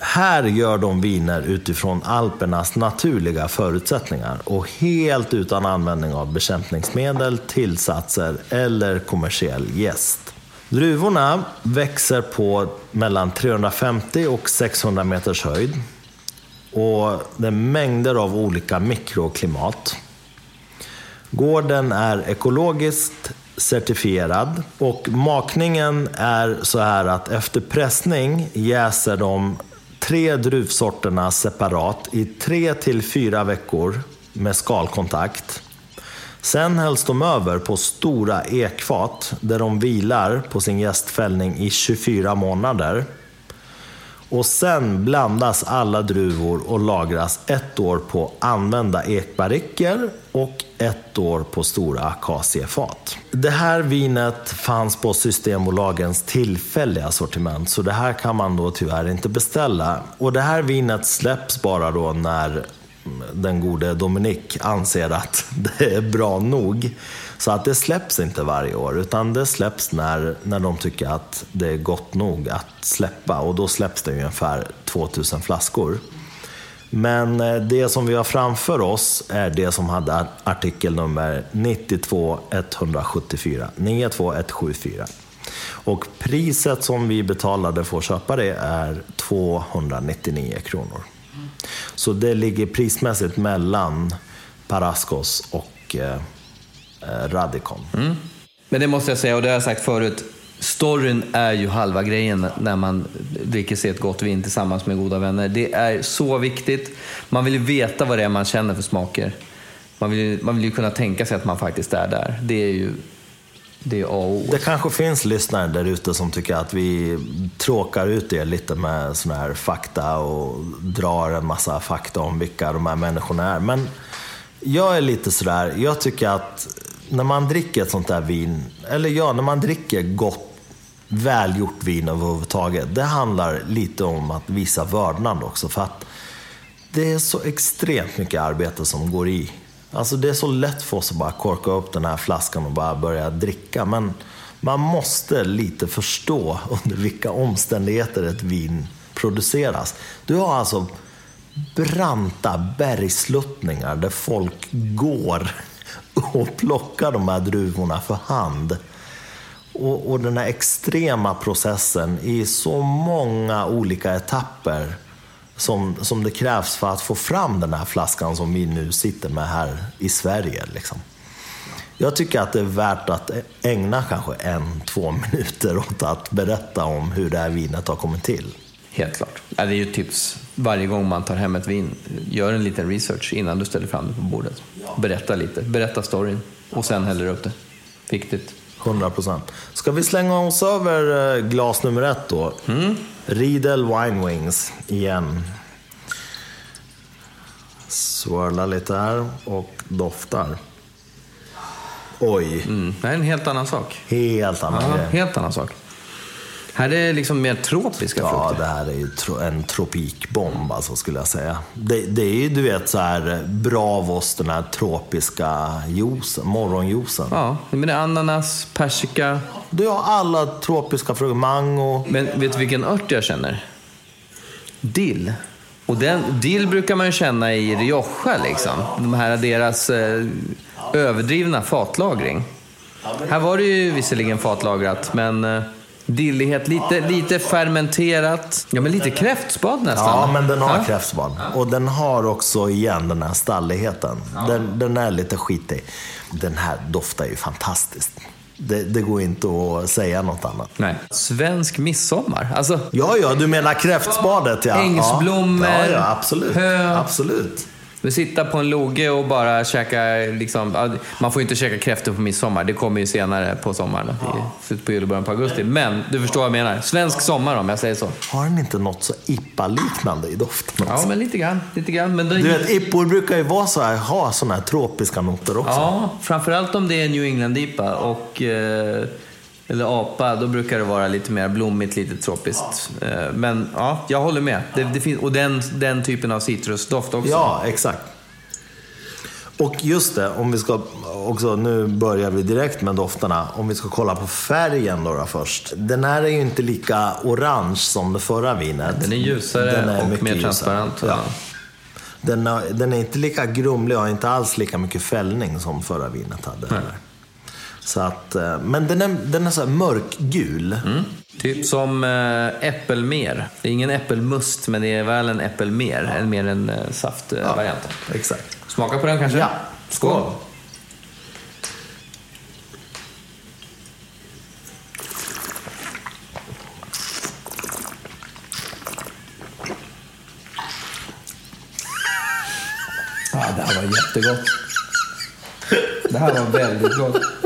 här gör de viner utifrån Alpernas naturliga förutsättningar och helt utan användning av bekämpningsmedel, tillsatser eller kommersiell gäst. Druvorna växer på mellan 350 och 600 meters höjd. Och det är mängder av olika mikroklimat. Gården är ekologiskt certifierad och makningen är så här att efter pressning jäser de tre druvsorterna separat i tre till fyra veckor med skalkontakt. Sen hälls de över på stora ekfat där de vilar på sin gästfällning i 24 månader. Och sen blandas alla druvor och lagras ett år på använda ekbarriker och ett år på stora akaciefat. Det här vinet fanns på Systembolagens tillfälliga sortiment, så det här kan man då tyvärr inte beställa. Och det här vinet släpps bara då när den gode Dominik anser att det är bra nog. Så att det släpps inte varje år, utan det släpps när, när de tycker att det är gott nog att släppa. Och då släpps det ungefär 2000 flaskor. Men eh, det som vi har framför oss är det som hade artikelnummer 92174. 92174. Och priset som vi betalade för att köpa det är 299 kronor. Så det ligger prismässigt mellan Parascos och eh, eh, Radicon. Mm. Men det måste jag säga, och det har jag sagt förut, storyn är ju halva grejen när man dricker sig ett gott vin tillsammans med goda vänner. Det är så viktigt. Man vill ju veta vad det är man känner för smaker. Man vill, man vill ju kunna tänka sig att man faktiskt är där. Det är ju det är A och O. Det kanske finns lyssnare där ute som tycker att vi tråkar ut er lite med sådana här fakta och drar en massa fakta om vilka de här människorna är. Men jag är lite sådär, jag tycker att när man dricker ett sånt där vin, eller ja, när man dricker gott, välgjort vin överhuvudtaget. Det handlar lite om att visa vördnad också. För att det är så extremt mycket arbete som går i Alltså det är så lätt för oss att bara korka upp den här flaskan och bara börja dricka. Men man måste lite förstå under vilka omständigheter ett vin produceras. Du har alltså branta bergsluttningar där folk går och plockar de här druvorna för hand. Och, och den här extrema processen i så många olika etapper som, som det krävs för att få fram den här flaskan som vi nu sitter med här i Sverige. Liksom. Jag tycker att det är värt att ägna kanske en, två minuter åt att berätta om hur det här vinet har kommit till. Helt klart. det är ju ett tips varje gång man tar hem ett vin. Gör en liten research innan du ställer fram det på bordet. Berätta lite, berätta storyn och sen häller upp det. Viktigt. 100 procent. Ska vi slänga oss över eh, glas nummer ett då? Mm. Riedel Wine Wings igen. Swirlar lite här och doftar. Oj. Mm. Det är en helt annan sak. Helt annan ja, grej. Helt annan sak. Här är det liksom mer tropiska ja, frukter. Ja, det här är ju en tropikbomb alltså, skulle jag säga. Det, det är ju, du vet, så här Bravos, den här tropiska juicen, morgonjuicen. Ja, men det är ananas, persika. Du har alla tropiska frukter, mango. Men vet du vilken ört jag känner? Dill. Och den, dill brukar man ju känna i Rioja, liksom. De här deras eh, överdrivna fatlagring. Här var det ju visserligen fatlagrat, men... Dillighet, lite, lite fermenterat. Ja, men lite kräftspad nästan. Ja, men den har Ja. kräftspad. Och den har också igen den här stalligheten. Den, den är lite skitig. Den här doftar ju fantastiskt. Det, det går inte att säga något annat. Nej. Svensk midsommar. Alltså, Ja, ja, du menar kräftspadet ja. Ängsblommor, Ja, ja absolut. hö. Absolut. Vi sitta på en loge och bara käka, liksom, ja, man får ju inte käka kräftor på midsommar. Det kommer ju senare på sommaren. I slutet på juli, början på augusti. Men du förstår vad jag menar. Svensk sommar om jag säger så. Har den inte något så IPA-liknande i doften? Ja, också? men lite grann. Lite grann. Men det, Du vet, IPOR brukar ju vara så här, ha såna här tropiska noter också. Ja, framförallt om det är New England-IPA och eh, eller apa, då brukar det vara lite mer blommigt, lite tropiskt. Eh, men ja, jag håller med. Det, det finns, och den, den typen av citrusdoft också. Ja, exakt. Och just det, om vi ska också, nu börjar vi direkt med dofterna. Om vi ska kolla på färgen då, då först. Den här är ju inte lika orange som det förra vinet. Den är ljusare Den är och mer transparent. Ja. Ja. Den, är, den är inte lika grumlig och har inte alls lika mycket fällning som förra vinet hade. heller. Så att, eh, men den är, den är så mörkgul. Typ som äh, äppelmer. Det är ingen äppelmust, men det är väl en äppelmer. En, mer en äh, saftvariant. Exakt. Smaka på den kanske? Ja, skål. Ja, det här var jättegott. Det här var väldigt gott.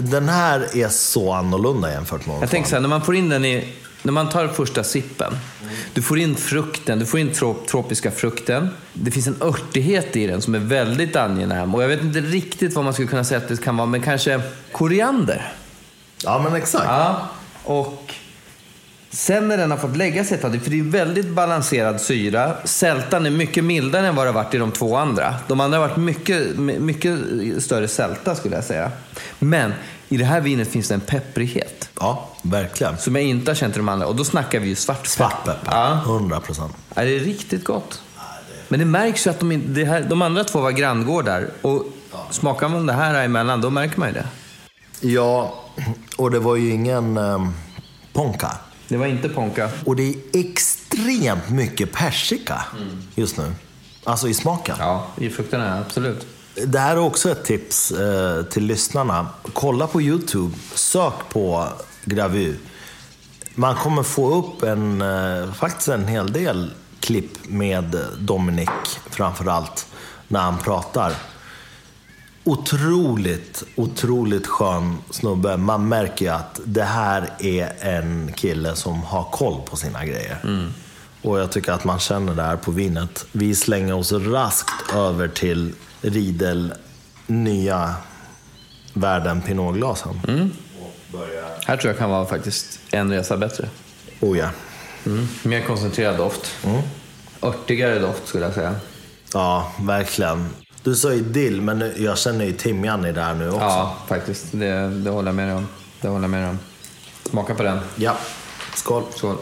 Den här är så annorlunda jämfört med Jag tänker så här, när man får in den i... När man tar första sippen, du får in frukten, du får in trop, tropiska frukten. Det finns en örtighet i den som är väldigt angenäm. Och jag vet inte riktigt vad man skulle kunna säga att det kan vara, men kanske koriander. Ja, men exakt. Ja, och sen när den har fått lägga sig ett tag, för det är väldigt balanserad syra. Sältan är mycket mildare än vad det har varit i de två andra. De andra har varit mycket, mycket större sälta skulle jag säga. Men i det här vinet finns det en pepprighet Ja, verkligen. som jag inte har känt i de andra. Och då snackar vi ju svartpeppar. Svartpeppar, Ja. 100 procent. Ja, det är riktigt gott. Men det märks ju att de, det här, de andra två var granngårdar. Och smakar man det här emellan, då märker man ju det. Ja, och det var ju ingen um, ponka. Det var inte Ponka. Och det är extremt mycket persika just nu. Alltså i smaken. Ja, i frukterna, absolut. Det här är också ett tips eh, till lyssnarna. Kolla på YouTube, sök på Gravy. Man kommer få upp en, eh, faktiskt en hel del klipp med Dominic framförallt när han pratar. Otroligt, otroligt skön snubbe. Man märker ju att det här är en kille som har koll på sina grejer. Och jag tycker att man känner det här på vinet. Vi slänger oss raskt över till Riedel nya världen Pinotglasen. Här tror jag kan vara faktiskt en resa bättre. Oh ja. Mer koncentrerad doft. Örtigare doft skulle jag säga. Ja, verkligen. Du sa ju dill, men jag känner ju timjan i det här nu också. Ja, faktiskt. Det, det håller jag med dig om. Det håller jag med om. Smaka på den. ja. Skål. Skål.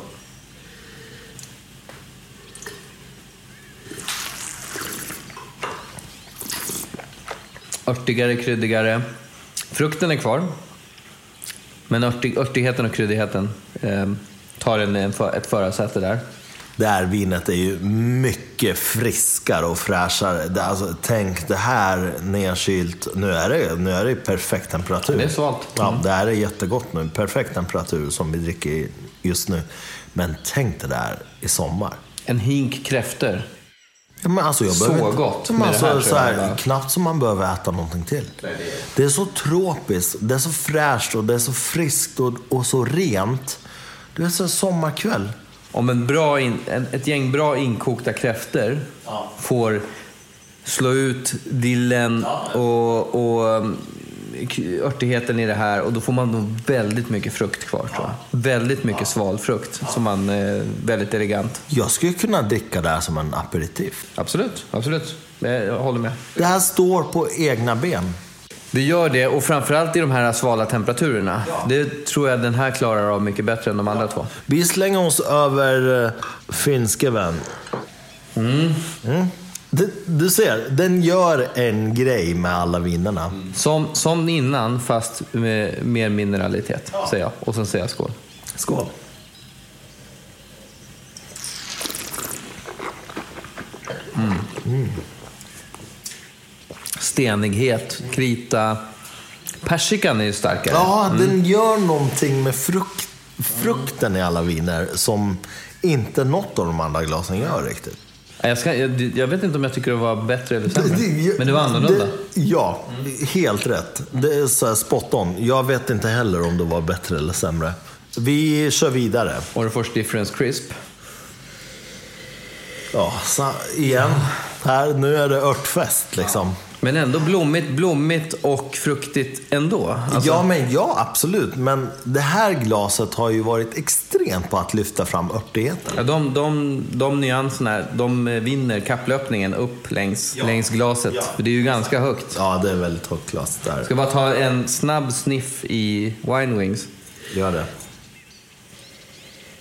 Örtigare, kryddigare. Frukten är kvar. Men örtig, örtigheten och kryddigheten eh, tar en, en, för- ett förarsäte där. Det här vinet är ju mycket friskare och fräschare. Det, alltså, tänk det här nedkylt. Nu är det, nu är det perfekt temperatur. Det är svalt. Ja, det här är jättegott nu. Perfekt temperatur som vi dricker just nu. Men tänk det där i sommar. En hink kräftor. Ja, men alltså, jag Så inte- gott Men alltså, här, så här, knappt som man behöver äta någonting till. Det är så tropiskt, det är så fräscht och det är så friskt och, och så rent. Du vet, så en sommarkväll. Om en bra in, en, ett gäng bra inkokta kräftor får slå ut dillen och, och um, örtigheten i det här och då får man nog väldigt mycket frukt kvar tror jag. Väldigt mycket svalfrukt som man, eh, väldigt elegant. Jag skulle kunna dricka det här som en aperitif. Absolut, absolut. Jag håller med. Det här står på egna ben. Det gör det och framförallt i de här svala temperaturerna. Det tror jag den här klarar av mycket bättre än de andra två. Vi slänger oss över uh, finske vän. Mm. Du, du ser, den gör en grej med alla vinerna. Som, som innan, fast med mer mineralitet, säger jag. Och sen säger jag skål. Skål. Stenighet, krita. Persikan är ju starkare. Ja, den gör någonting med frukt, frukten i alla viner som inte något av de andra glasen gör riktigt. Jag, ska, jag, jag vet inte om jag tycker det var bättre eller sämre. Men det var annorlunda. Det, ja, helt rätt. Det är så här spot on. Jag vet inte heller om det var bättre eller sämre. Vi kör vidare. Orrefors Difference Crisp. Ja, så igen. Här, nu är det örtfest liksom. Men ändå blommigt, blommigt och fruktigt ändå. Alltså, Ja, men ja, absolut. Men det här glaset har ju varit extremt på att lyfta fram örtigheten. ja, de, de, de nyanserna, de vinner kapplöpningen upp längs, längs glaset. För det är ju ganga högt. Ja, det är väldigt högt glas där. Ska bara ta en snabb sniff i Wine Wings. Gör det.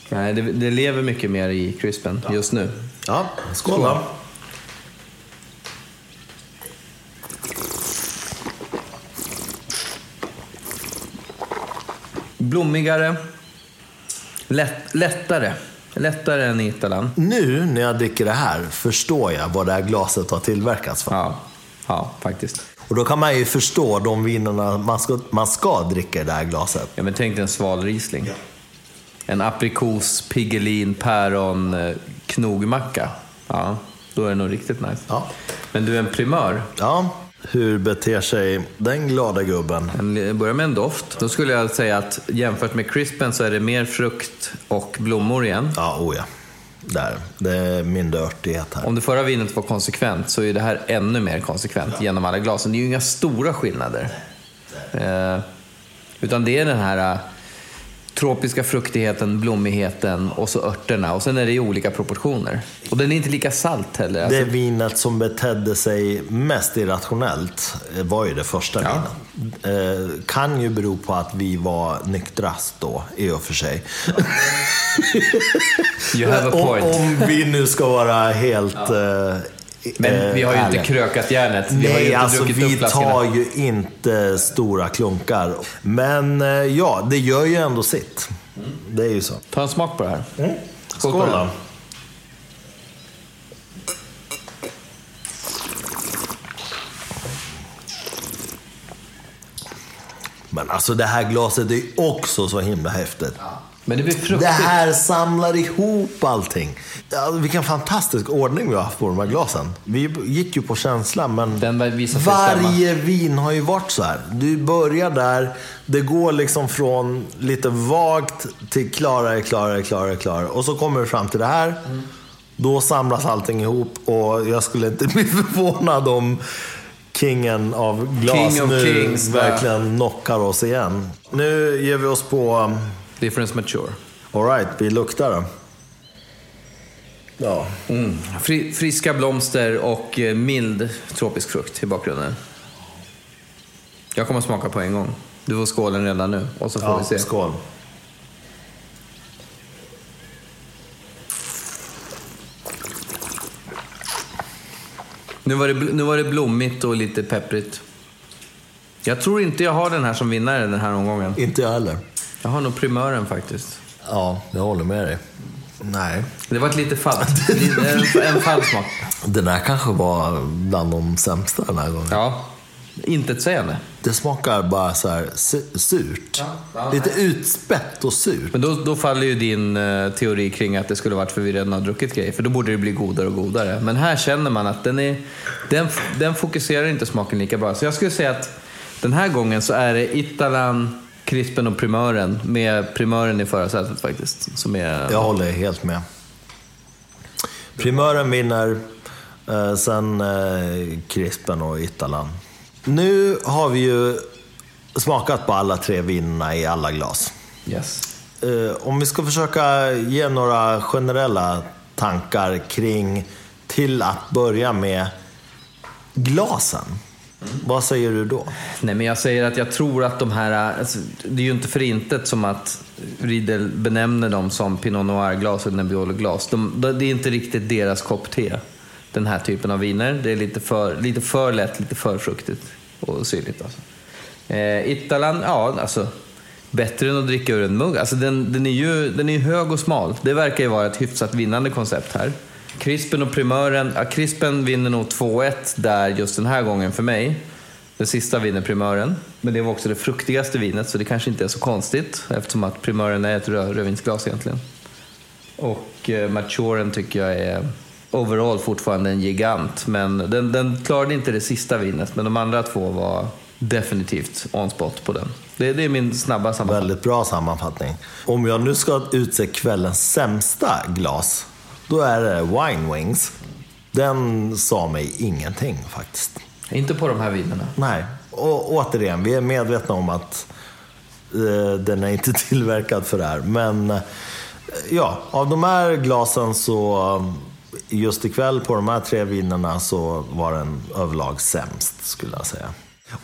Nej, det, det lever mycket mer i crispen just nu. Ja, skål Skål. Blommigare, lätt, lättare. Lättare än i Italan. Nu när jag dricker det här förstår jag vad det här glaset har tillverkats för. Ja, ja faktiskt. Och då kan man ju förstå de vinerna man ska, man ska dricka i det här glaset. Ja, men tänk dig en sval Riesling. En aprikos, pigelin, päron, eh, knogmacka. Ja, då är det nog riktigt nice. Ja. Men du, en primör. Ja, hur beter sig den glada gubben? En, börjar med en doft. Då skulle jag säga att jämfört med crispen så är det mer frukt och blommor igen. Ja, oh ja. Där. Det är mindre örtighet här. Om det förra vinet var konsekvent så är det här ännu mer konsekvent genom alla glasen. Det är ju inga stora skillnader. Eh, utan det är den här tropiska fruktigheten, blommigheten och så örterna. Och sen är det i olika proportioner. Och den är inte lika salt heller. Det Alltså, vinet som betedde sig mest irrationellt eh, var ju det första Ja. vinet. Eh, kan ju bero på att vi var nyktrast då, i och för sig. you have a point. Om, om vi nu ska vara helt eh, Men vi har ju eh, inte krökat järnet. Vi har ju Nej, inte alltså druckit vi tar ju inte stora klunkar. Men eh, ja, det gör ju ändå sitt. Det är ju så. Ta en smak på det här. Mm. Skål Skål då. Men alltså det här glaset är också så himla häftigt. Men det blir fruktigt. Det här samlar ihop allting. Ja, vilken fantastisk ordning vi har haft på de här glasen. Vi gick ju på känsla, men Den varje vin har ju varit så här. Du börjar där, det går liksom från lite vagt till klarare, klarare, klarare, klarare. Och så kommer du fram till det här. Då samlas allting ihop och jag skulle inte bli förvånad om kingen av glas King nu kings, verkligen knockar oss igen. Nu ger vi oss på... um, Difference mature. Alright, vi luktar då. Ja. Mm. Fri, friska blomster och eh, mild tropisk frukt i bakgrunden. Jag kommer smaka på en gång. Du får skålen redan nu och så får ja vi se. skål. Nu var, det, nu var det blommigt och lite pepprigt. Jag tror inte jag har den här som vinnare den här omgången. Inte jag heller. Jag har nog primören faktiskt. Ja, jag håller med dig. Nej. Det var ett lite falskt. en, en falsk smak. Den här kanske var bland de sämsta den här gången. Ja, intetsägande. Det smakar bara så här su- surt. ja, Lite utspätt och surt. Men då, då faller ju din eh, teori kring att det skulle varit för vi redan har druckit grejer. För då borde det bli godare och godare. Men här känner man att den, är, den, den fokuserar inte smaken lika bra. Så jag skulle säga att den här gången så är det Italan, Crispen och Primören. Med Primören i förarsätet faktiskt. Som är... Jag håller helt med. Primören vinner, eh, sen eh, Crispen och Italan. Nu har vi ju smakat på alla tre vinerna i alla glas. Yes. Eh, om vi ska försöka ge några generella tankar kring, till att börja med, glasen. Vad säger du då? Nej, men jag säger att jag tror att de här... Alltså, det är ju inte för intet som att Riedel benämner dem som Pinot Noir-glas och Nebbiolo-glas. De, det är inte riktigt deras kopp te. den här typen av viner. Det är lite för, lite för lätt, lite för fruktigt och syrligt. Alltså. Eh, Italan, ja alltså bättre än att dricka ur en mugg. Alltså den, den är ju den är hög och smal. Det verkar ju vara ett hyfsat vinnande koncept här. Crispen och primören, ja, Crispen vinner nog 2-1 där just den här gången för mig. Den sista vinner primören, men det var också det fruktigaste vinet så det kanske inte är så konstigt eftersom att primören är ett rödvinsglas egentligen. Och eh, maturen tycker jag är overall fortfarande en gigant, men den, den klarade inte det sista vinet, men de andra två var definitivt on spot på den. Det, det är min snabba sammanfattning. Väldigt bra sammanfattning. Om jag nu ska utse kvällens sämsta glas, då är det Wine Wings. Den sa mig ingenting faktiskt. Inte på de här vinerna. Nej, och återigen, vi är medvetna om att eh, den är inte tillverkad för det här. Men eh, ja, av de här glasen så just ikväll på de här tre vinerna så var den överlag sämst skulle jag säga.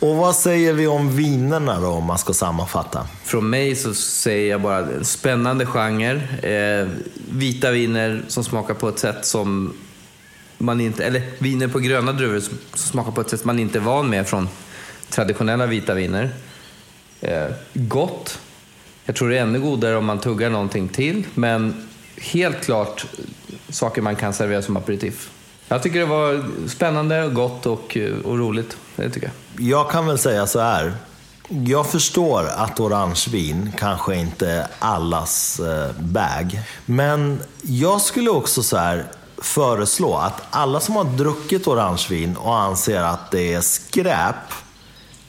Och vad säger vi om vinerna då om man ska sammanfatta? Från mig så säger jag bara spännande genre. Eh, vita viner som smakar på ett sätt som man inte, eller viner på gröna druvor som smakar på ett sätt man inte är van med från traditionella vita viner. Eh, gott. Jag tror det är ännu godare om man tuggar någonting till, men helt klart saker man kan servera som aperitif. Jag tycker det var spännande, gott och, eh, och roligt. Det tycker jag. Jag kan väl säga så här. Jag förstår att orangevin kanske inte är allas eh, bag. Men jag skulle också så här föreslå att alla som har druckit orangevin och anser att det är skräp,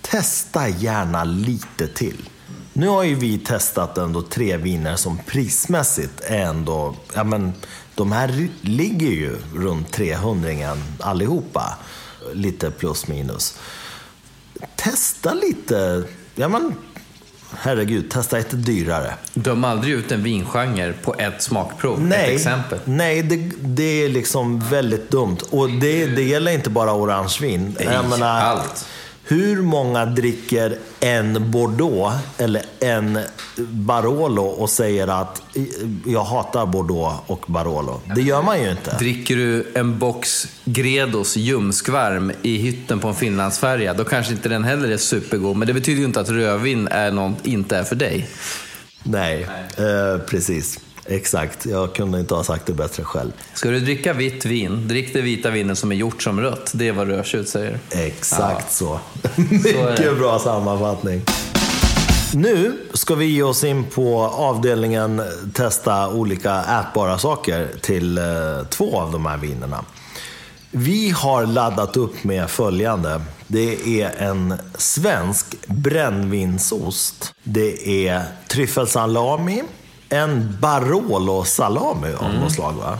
testa gärna lite till. Nu har ju vi testat ändå tre viner som prismässigt är ändå, ja men de här ligger ju runt 300 allihopa. Lite plus minus. Testa lite, ja men herregud, testa ett dyrare. Döm aldrig ut en vingenre på ett smakprov. Nej, ett exempel. Nej, det, det är liksom väldigt dumt. Och det, det gäller inte bara orangevin. Nej, Jag menar, allt. Hur många dricker en Bordeaux eller en Barolo och säger att jag hatar Bordeaux och Barolo? Det gör man ju inte. Dricker du en box Gredos ljumskvarm i hytten på en finlandsfärja, då kanske inte den heller är supergod. Men det betyder ju inte att rödvin är något, inte är för dig. Nej, eh, precis. Exakt, jag kunde inte ha sagt det bättre själv. Ska du dricka vitt vin, drick det vita vinet som är gjort som rött. Det är vad rödtjut säger. Exakt ja. så. Mycket bra sammanfattning. Nu ska vi ge oss in på avdelningen testa olika ätbara saker till eh, två av de här vinerna. Vi har laddat upp med följande. Det är en svensk brännvinsost. Det är tryffelsalami en Barolo salami av mm. något slag va?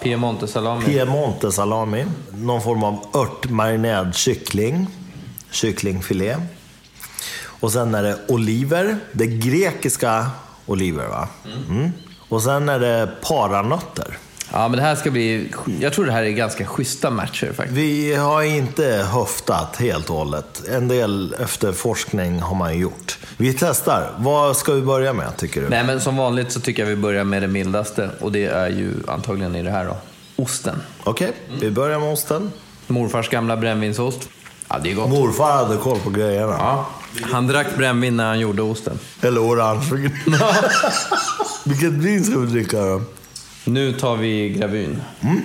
Piemonte salami. Piemonte salami. Någon form av örtmarinerad kyckling. Kycklingfilé. Och sen är det oliver. Det är grekiska oliver va? Mm. Mm. Och sen är det paranötter. Ja, men det här ska bli... Jag tror det här är ganska schyssta matcher faktiskt. Vi har inte höftat helt och hållet. En del efterforskning har man gjort. Vi testar. Vad ska vi börja med, tycker du? Nej, men som vanligt så tycker jag vi börjar med det mildaste. Och det är ju antagligen i det här då. Osten. Okej, okay, vi börjar med osten. Morfars gamla brännvinsost. Ja, det är gott. Morfar hade koll på grejerna. Ja. Han drack brännvin när han gjorde osten. Eller orangevin. Vilket vin ska vi dricka då? Nu tar vi Gravyn. Mm.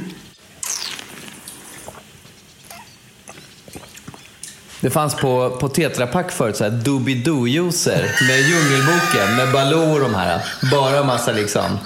Det fanns på, på Tetra Pak förut så här Doobie-Doo-juicer med Djungelboken, med Baloo och de här. Bara massa liksom.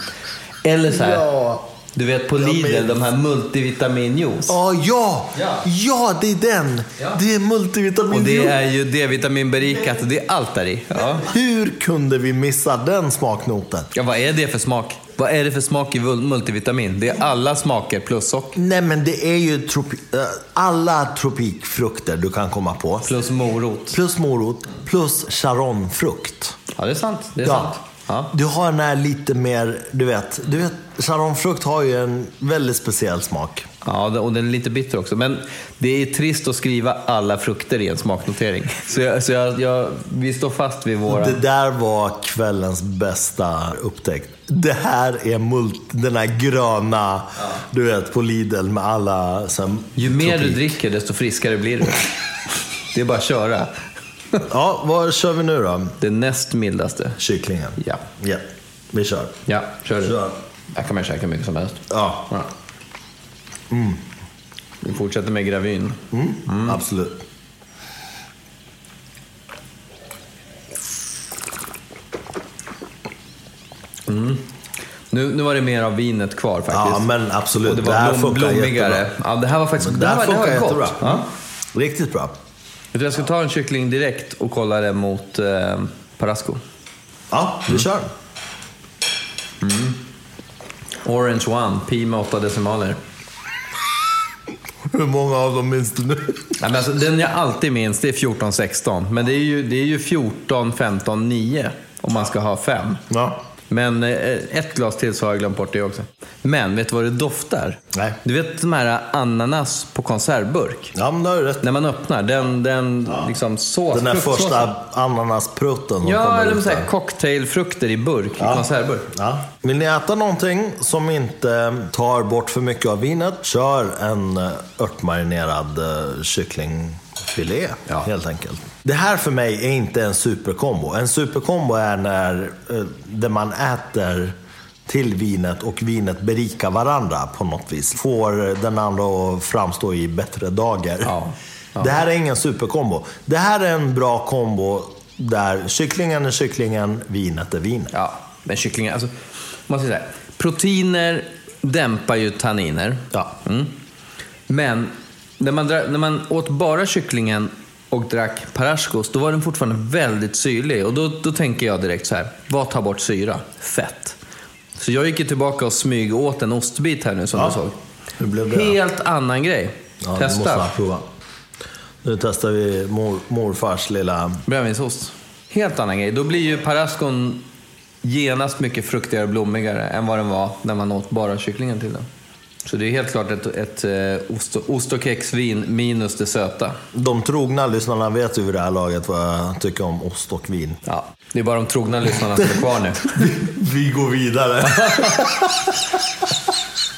Eller så här, ja. du vet på Lidl, de här multivitaminjuice. Oh, ja, ja, ja, det är den. Ja. Det är multivitamin. Och det är ju D-vitaminberikat och det är allt där i. Ja. Hur kunde vi missa den smaknoten? Ja, vad är det för smak? Vad är det för smak i multivitamin? Det är alla smaker plus socker. Nej, men det är ju tropi eh, alla tropikfrukter du kan komma på. Plus morot. Plus morot, plus charonfrukt. Ja, det är sant. Det är ja. sant. Ja. Du har den här lite mer, du vet, du vet, chardonnayfrukt har ju en väldigt speciell smak. Ja, och den är lite bitter också. Men det är trist att skriva alla frukter i en smaknotering. Så, jag, så jag, jag, vi står fast vid våra... Det där var kvällens bästa upptäckt. Det här är mult, den här gröna, du vet, på Lidl med alla... Sen, Ju mer du tropik. dricker, desto friskare blir du. Det är bara att köra. Ja, vad kör vi nu då? Det näst mildaste. Kycklingen. Ja. Ja, vi kör. Ja, kör du. Kör. Här kan man käka mycket som helst. Ja, Ja. Vi fortsätter med gravyn. mm. absolut. Nu, nu var det mer av vinet kvar faktiskt. Ja, men absolut. Och det det här var blom, blommigare. jättebra. Ja, det här var faktiskt Det här var, funkar var gott. jättebra. Ja. Riktigt bra. Jag ska ta en kyckling direkt och kolla det mot eh, Parasco. Ja, vi kör. Orange One, pi med åtta decimaler. Hur många av dem minns du nu? Nej, men alltså, den jag alltid minns det är 14-16. Men det är ju, det är ju 14-15-9 om man ska ha fem. Ja. Men eh, ett glas till så har jag glömt bort det också. Men vet du vad det doftar? Nej. Du vet de här ananas på konservburk? Ja, men det har du rätt. När man öppnar, den, den liksom sås... Den där första ananasprutten Ja, eller så här cocktailfrukter i burk, i konservburk. Ja. Vill ni äta någonting som inte tar bort för mycket av vinet, kör en eh, örtmarinerad eh, kycklingfilé Ja. helt enkelt. Det här för mig är inte en superkombo. En superkombo är när eh, det man äter till vinet och vinet berikar varandra på något vis. Får den andra att framstå i bättre dagar. Ja. Ja. Det här är ingen superkombo. Det här är en bra kombo där kycklingen är kycklingen, vinet är vinet. Ja, men kycklingen, alltså, måste jag säga. Proteiner dämpar ju tanniner. Ja. Mm. Men när man, när man åt bara kycklingen och drack Parascos, då var den fortfarande väldigt syrlig. Och då, då tänker jag direkt så här, vad tar bort syra? Fett. Så jag gick ju tillbaka och smyg åt en ostbit här nu som Ja. du såg. Hur blev det? Helt annan grej. Ja, det måste Testa. jag prova. Nu testar vi mor, morfars lilla... Brännvinsost. Helt annan grej. Då blir ju Parascon genast mycket fruktigare och blommigare än vad den var när man åt bara kycklingen till den. Så det är helt klart ett, ett eh, ost, ost och kexvin minus det söta. De trogna lyssnarna vet ju vid det här laget vad jag tycker om ost och vin. Ja, det är bara de trogna lyssnarna som är kvar nu. Vi går vidare.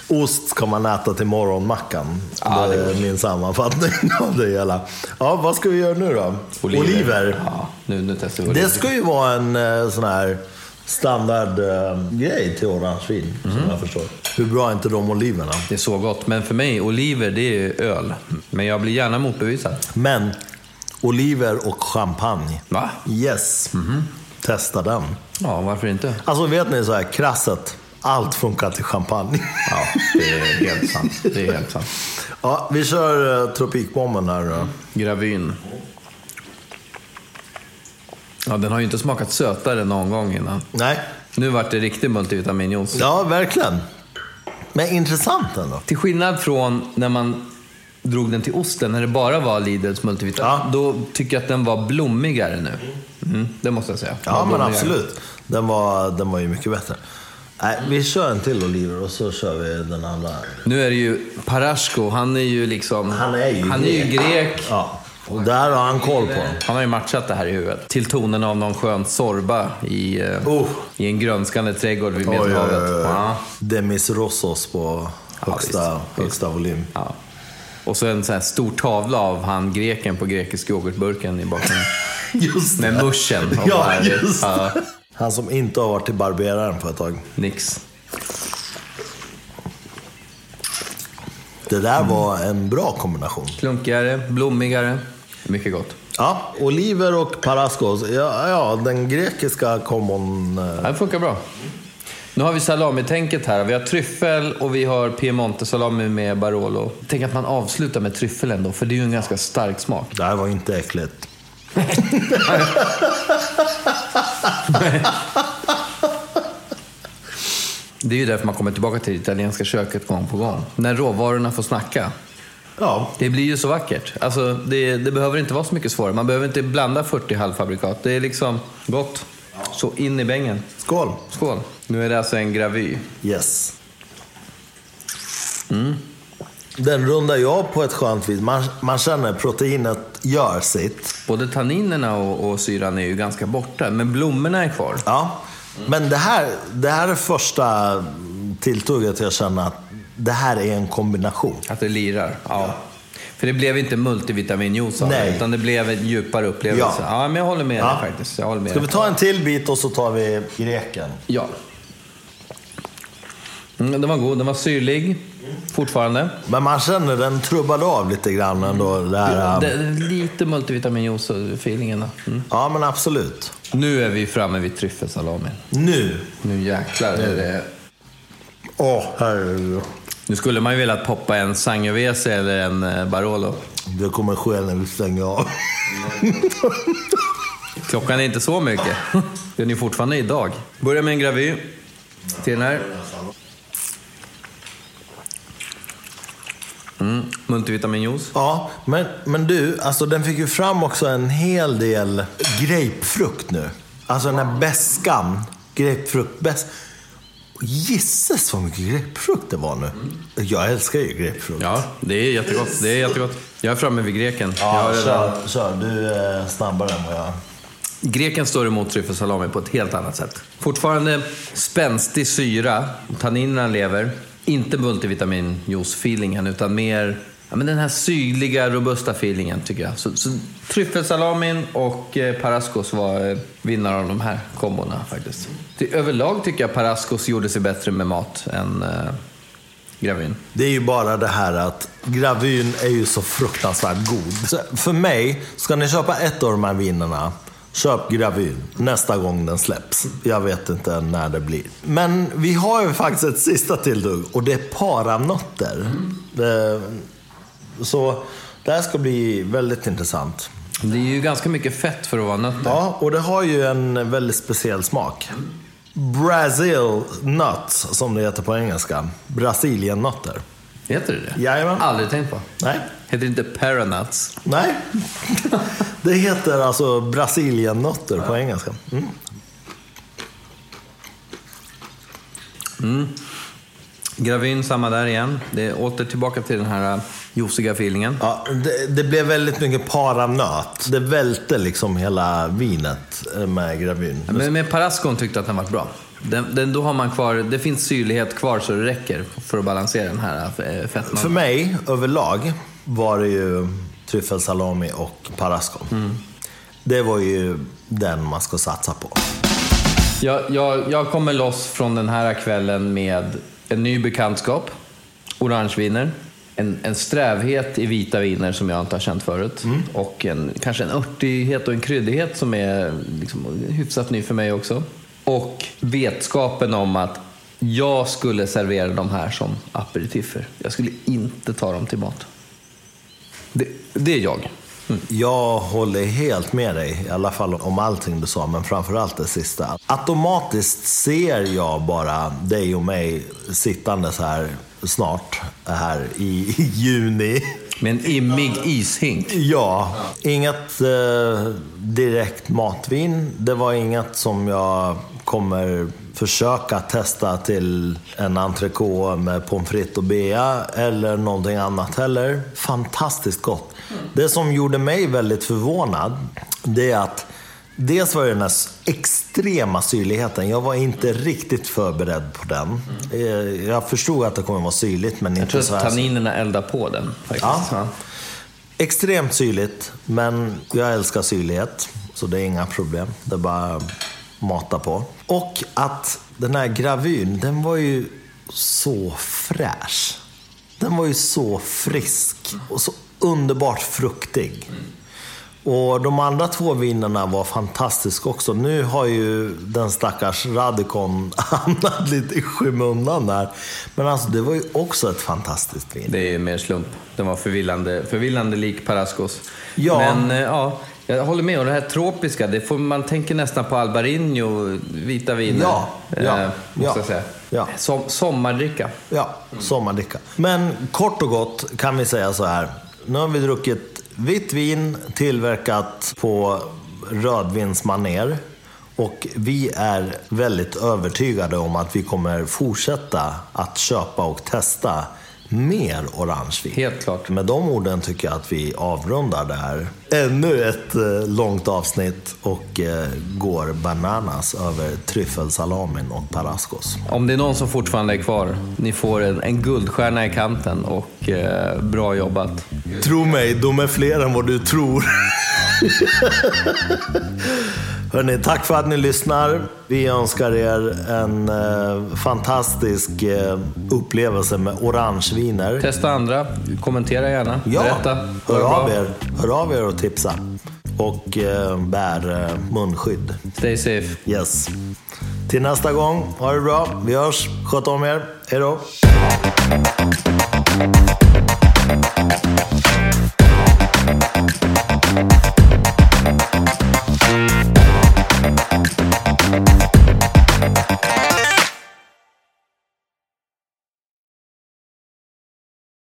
Ost ska man äta till morgonmackan. Ja, det det är min sammanfattning av det hela. Ja, vad ska vi göra nu då? Oliver. Ja, nu, nu testar vi Det oliver. ska ju vara en eh, sån här standardgrej till orangevin, Mm. som jag förstår. Hur bra är inte de oliverna? Det är så gott. Men för mig, oliver det är öl. Men jag blir gärna motbevisad. Men oliver och champagne. Va? Yes. Testa den. Ja, varför inte? Alltså vet ni så här, krasset. Allt funkar till champagne. Ja, det är helt sant. Det är helt sant. Ja, vi kör uh, tropikbomben här då. Gravyn. Ja, den har ju inte smakat sötare någon gång innan. Nej, Nu vart det riktig multivitaminjuice. ja verkligen. Men intressant ändå. Till skillnad från när man drog den till osten, när det bara var Lidls multivitamin. Ja. Då tycker jag att den var blommigare nu. Mm, det måste jag säga. Den Ja, men absolut. Den var, den var ju mycket bättre. Nej, vi kör en till oliver och så kör vi den andra. Nu är det ju Parasco, han är ju liksom... Han är ju han är ju grek. Ja, och där har han koll på. Han har ju matchat det här i huvudet. Till tonen av någon skön sorba i, eh, Oh. i en grönskande trädgård vid Oj, oj, Medelhavet. oj, oj. Ja. Demis Rossos på högsta, visst, högsta volym. Ja. Och så en sån här stor tavla av han greken på grekisk yoghurtburken i bakgrunden. Just Med muschen. Ja, just Ja, Han som inte har varit till barberaren på ett tag. nix. Det där var en bra kombination. Klunkigare, blommigare. Mycket gott. Ja, oliver och parascos. Ja, ja den grekiska kombon. eh, Det funkar bra. Nu har vi salamitänket här. Vi har tryffel och vi har piemonte salami med Barolo. Tänk att man avslutar med tryffel ändå, för det är ju en ganska stark smak. Det här var inte äckligt. Det är ju därför man kommer tillbaka till det italienska köket gång på gång. När råvarorna får snacka. Ja, Det blir ju så vackert. Alltså, det, det behöver inte vara så mycket svårare. Man behöver inte blanda 40 halvfabrikat. Det är liksom gott. Så in i bängen. Skål! Skål. Nu är det alltså en gravy. Yes. Den rundar jag på ett skönt vis. Man, man känner proteinet gör sitt. Både tanninerna och, och syran är ju ganska borta, men blommorna är kvar. Ja. Men det här, det här är första tilltugget jag känner att det här är en kombination. Att det lirar. Ja. För det blev inte multivitaminjuice av det, Nej. utan det blev en djupare upplevelse. Ja. Ja, men jag håller med Ja. dig faktiskt. Jag håller med Ska vi ta en till bit och så tar vi greken? Ja. Mm, den var god. Den var syrlig fortfarande. Men man känner den trubbade av lite grann ändå. Det här, Det, det lite multivitaminjuice-feelingen. Mm. Ja, men absolut. Nu är vi framme vid tryffelsalamin. Nu. Nu jäklar är det... Åh, herregud. Nu skulle man ju vilja poppa en Sangiovese eller en eh, Barolo. Det kommer ske när vi stänger av. Klockan är inte så mycket. Den är fortfarande idag. Börjar med en gravy till den här. Mm, multivitaminjuice. Ja, men, men du, alltså den fick ju fram också en hel del grapefrukt nu. Alltså den här beskan. Grapefruktbäsk. Gisses vad mycket grapefrukt det var nu. Jag älskar ju grapefrukt. Ja, det är jättegott. Det är jättegott. Jag är framme vid greken. jag Ja, redan... kör, kör. Du är snabbare än vad jag är. Greken står emot tryffelsalami på ett helt annat sätt. Fortfarande spänstig syra, tanninerna lever. Inte multivitaminjuice-feelingen, utan mer ja, men den här syrliga, robusta feelingen tycker jag. Så, så tryffelsalamin och eh, parascos var eh, vinnare av de här kombona faktiskt. Till, överlag tycker jag parascos gjorde sig bättre med mat än eh, gravin. Det är ju bara det här att gravyn är ju så fruktansvärt god. Så för mig, ska ni köpa ett av de här vinerna, köp gravyn nästa gång den släpps. Jag vet inte när det blir. Men vi har ju faktiskt ett sista tilltugg och det är paranötter. Eh, Så det här ska bli väldigt intressant. Det är ju ganska mycket fett för att vara nötter. Ja, och det har ju en väldigt speciell smak. Brazil nuts, som det heter på engelska. Brasiliennötter. Heter det det? Jajamän. Aldrig tänkt på. Nej, Heter det inte paranuts? Nej. Det heter alltså brasiliennötter på engelska. Mm. Gravin, samma där igen. Det är åter tillbaka till den här juiciga feelingen. Ja, det, det blev väldigt mycket paranöt. Det välte liksom hela vinet eh, med gravyn. Men med Parascon tyckte att den var bra. Den, den, då har man kvar, det finns syrlighet kvar så det räcker för att balansera den här äh, fetman. För mig, överlag, var det ju tryffelsalami och parascon. Det var ju den man ska satsa på. Jag, jag, jag kommer loss från den här kvällen med en ny bekantskap. Orangeviner. En, en strävhet i vita viner som jag inte har känt förut. Och en, kanske en örtighet och en kryddighet som är liksom hyfsat ny för mig också. Och vetskapen om att jag skulle servera de här som aperitiffer. Jag skulle inte ta dem till mat. Det, det är jag. Jag håller helt med dig, i alla fall om allting du sa, men framförallt det sista. Automatiskt ser jag bara dig och mig sittandes här snart, här i juni. Med en immig ishink. Ja, inget eh, direkt matvin. Det var inget som jag kommer försöka testa till en entrecote med pommes frites och bea eller någonting annat heller. Fantastiskt gott. Det som gjorde mig väldigt förvånad, det är att Dels var det den här extrema syrligheten. Jag var inte riktigt förberedd på den. Eh, Jag förstod att det kommer vara syrligt, men Jag inte tror så att här tanninerna eldar på den. Faktiskt. Ja. Ja. Extremt syrligt, men jag älskar syrlighet. Så det är inga problem. Det är bara att mata på. Och att den här gravyn, den var ju så fräsch. Den var ju så frisk och så underbart fruktig. Och de andra två vinerna var fantastiska också. Nu har ju den stackars Radikon hamnat lite i skymundan där. Men alltså det var ju också ett fantastiskt vin. Det är mer slump. Den var förvillande, förvillande lik Parascos. Ja. Men eh, ja, jag håller med. Och det här tropiska, det får, man tänker nästan på Albarino, vita viner. Ja, ja, eh, måste ja, säga. ja. Som, sommardricka. Ja, sommardricka. Men kort och gott kan vi säga så här. Nu har vi druckit vitt vin tillverkat på rödvinsmaner. Och vi är väldigt övertygade om att vi kommer fortsätta att köpa och testa mer orangevin. Helt klart. Med de orden tycker jag att vi avrundar det här. Ännu ett eh, långt avsnitt och eh, går bananas över tryffelsalamin och parascos. Om det är någon som fortfarande är kvar, ni får en, en guldstjärna i kanten och eh, bra jobbat. Tro mig, de är fler än vad du tror. Hörrni, tack för att ni lyssnar. Vi önskar er en eh, fantastisk eh, upplevelse med orangeviner. Testa andra, kommentera gärna, ja. berätta. Hör av, er. Hör av er och tipsa. Och eh, bär eh, munskydd. Stay safe. Yes. Till nästa gång, ha det bra. Vi hörs. Sköt om er. Hej då.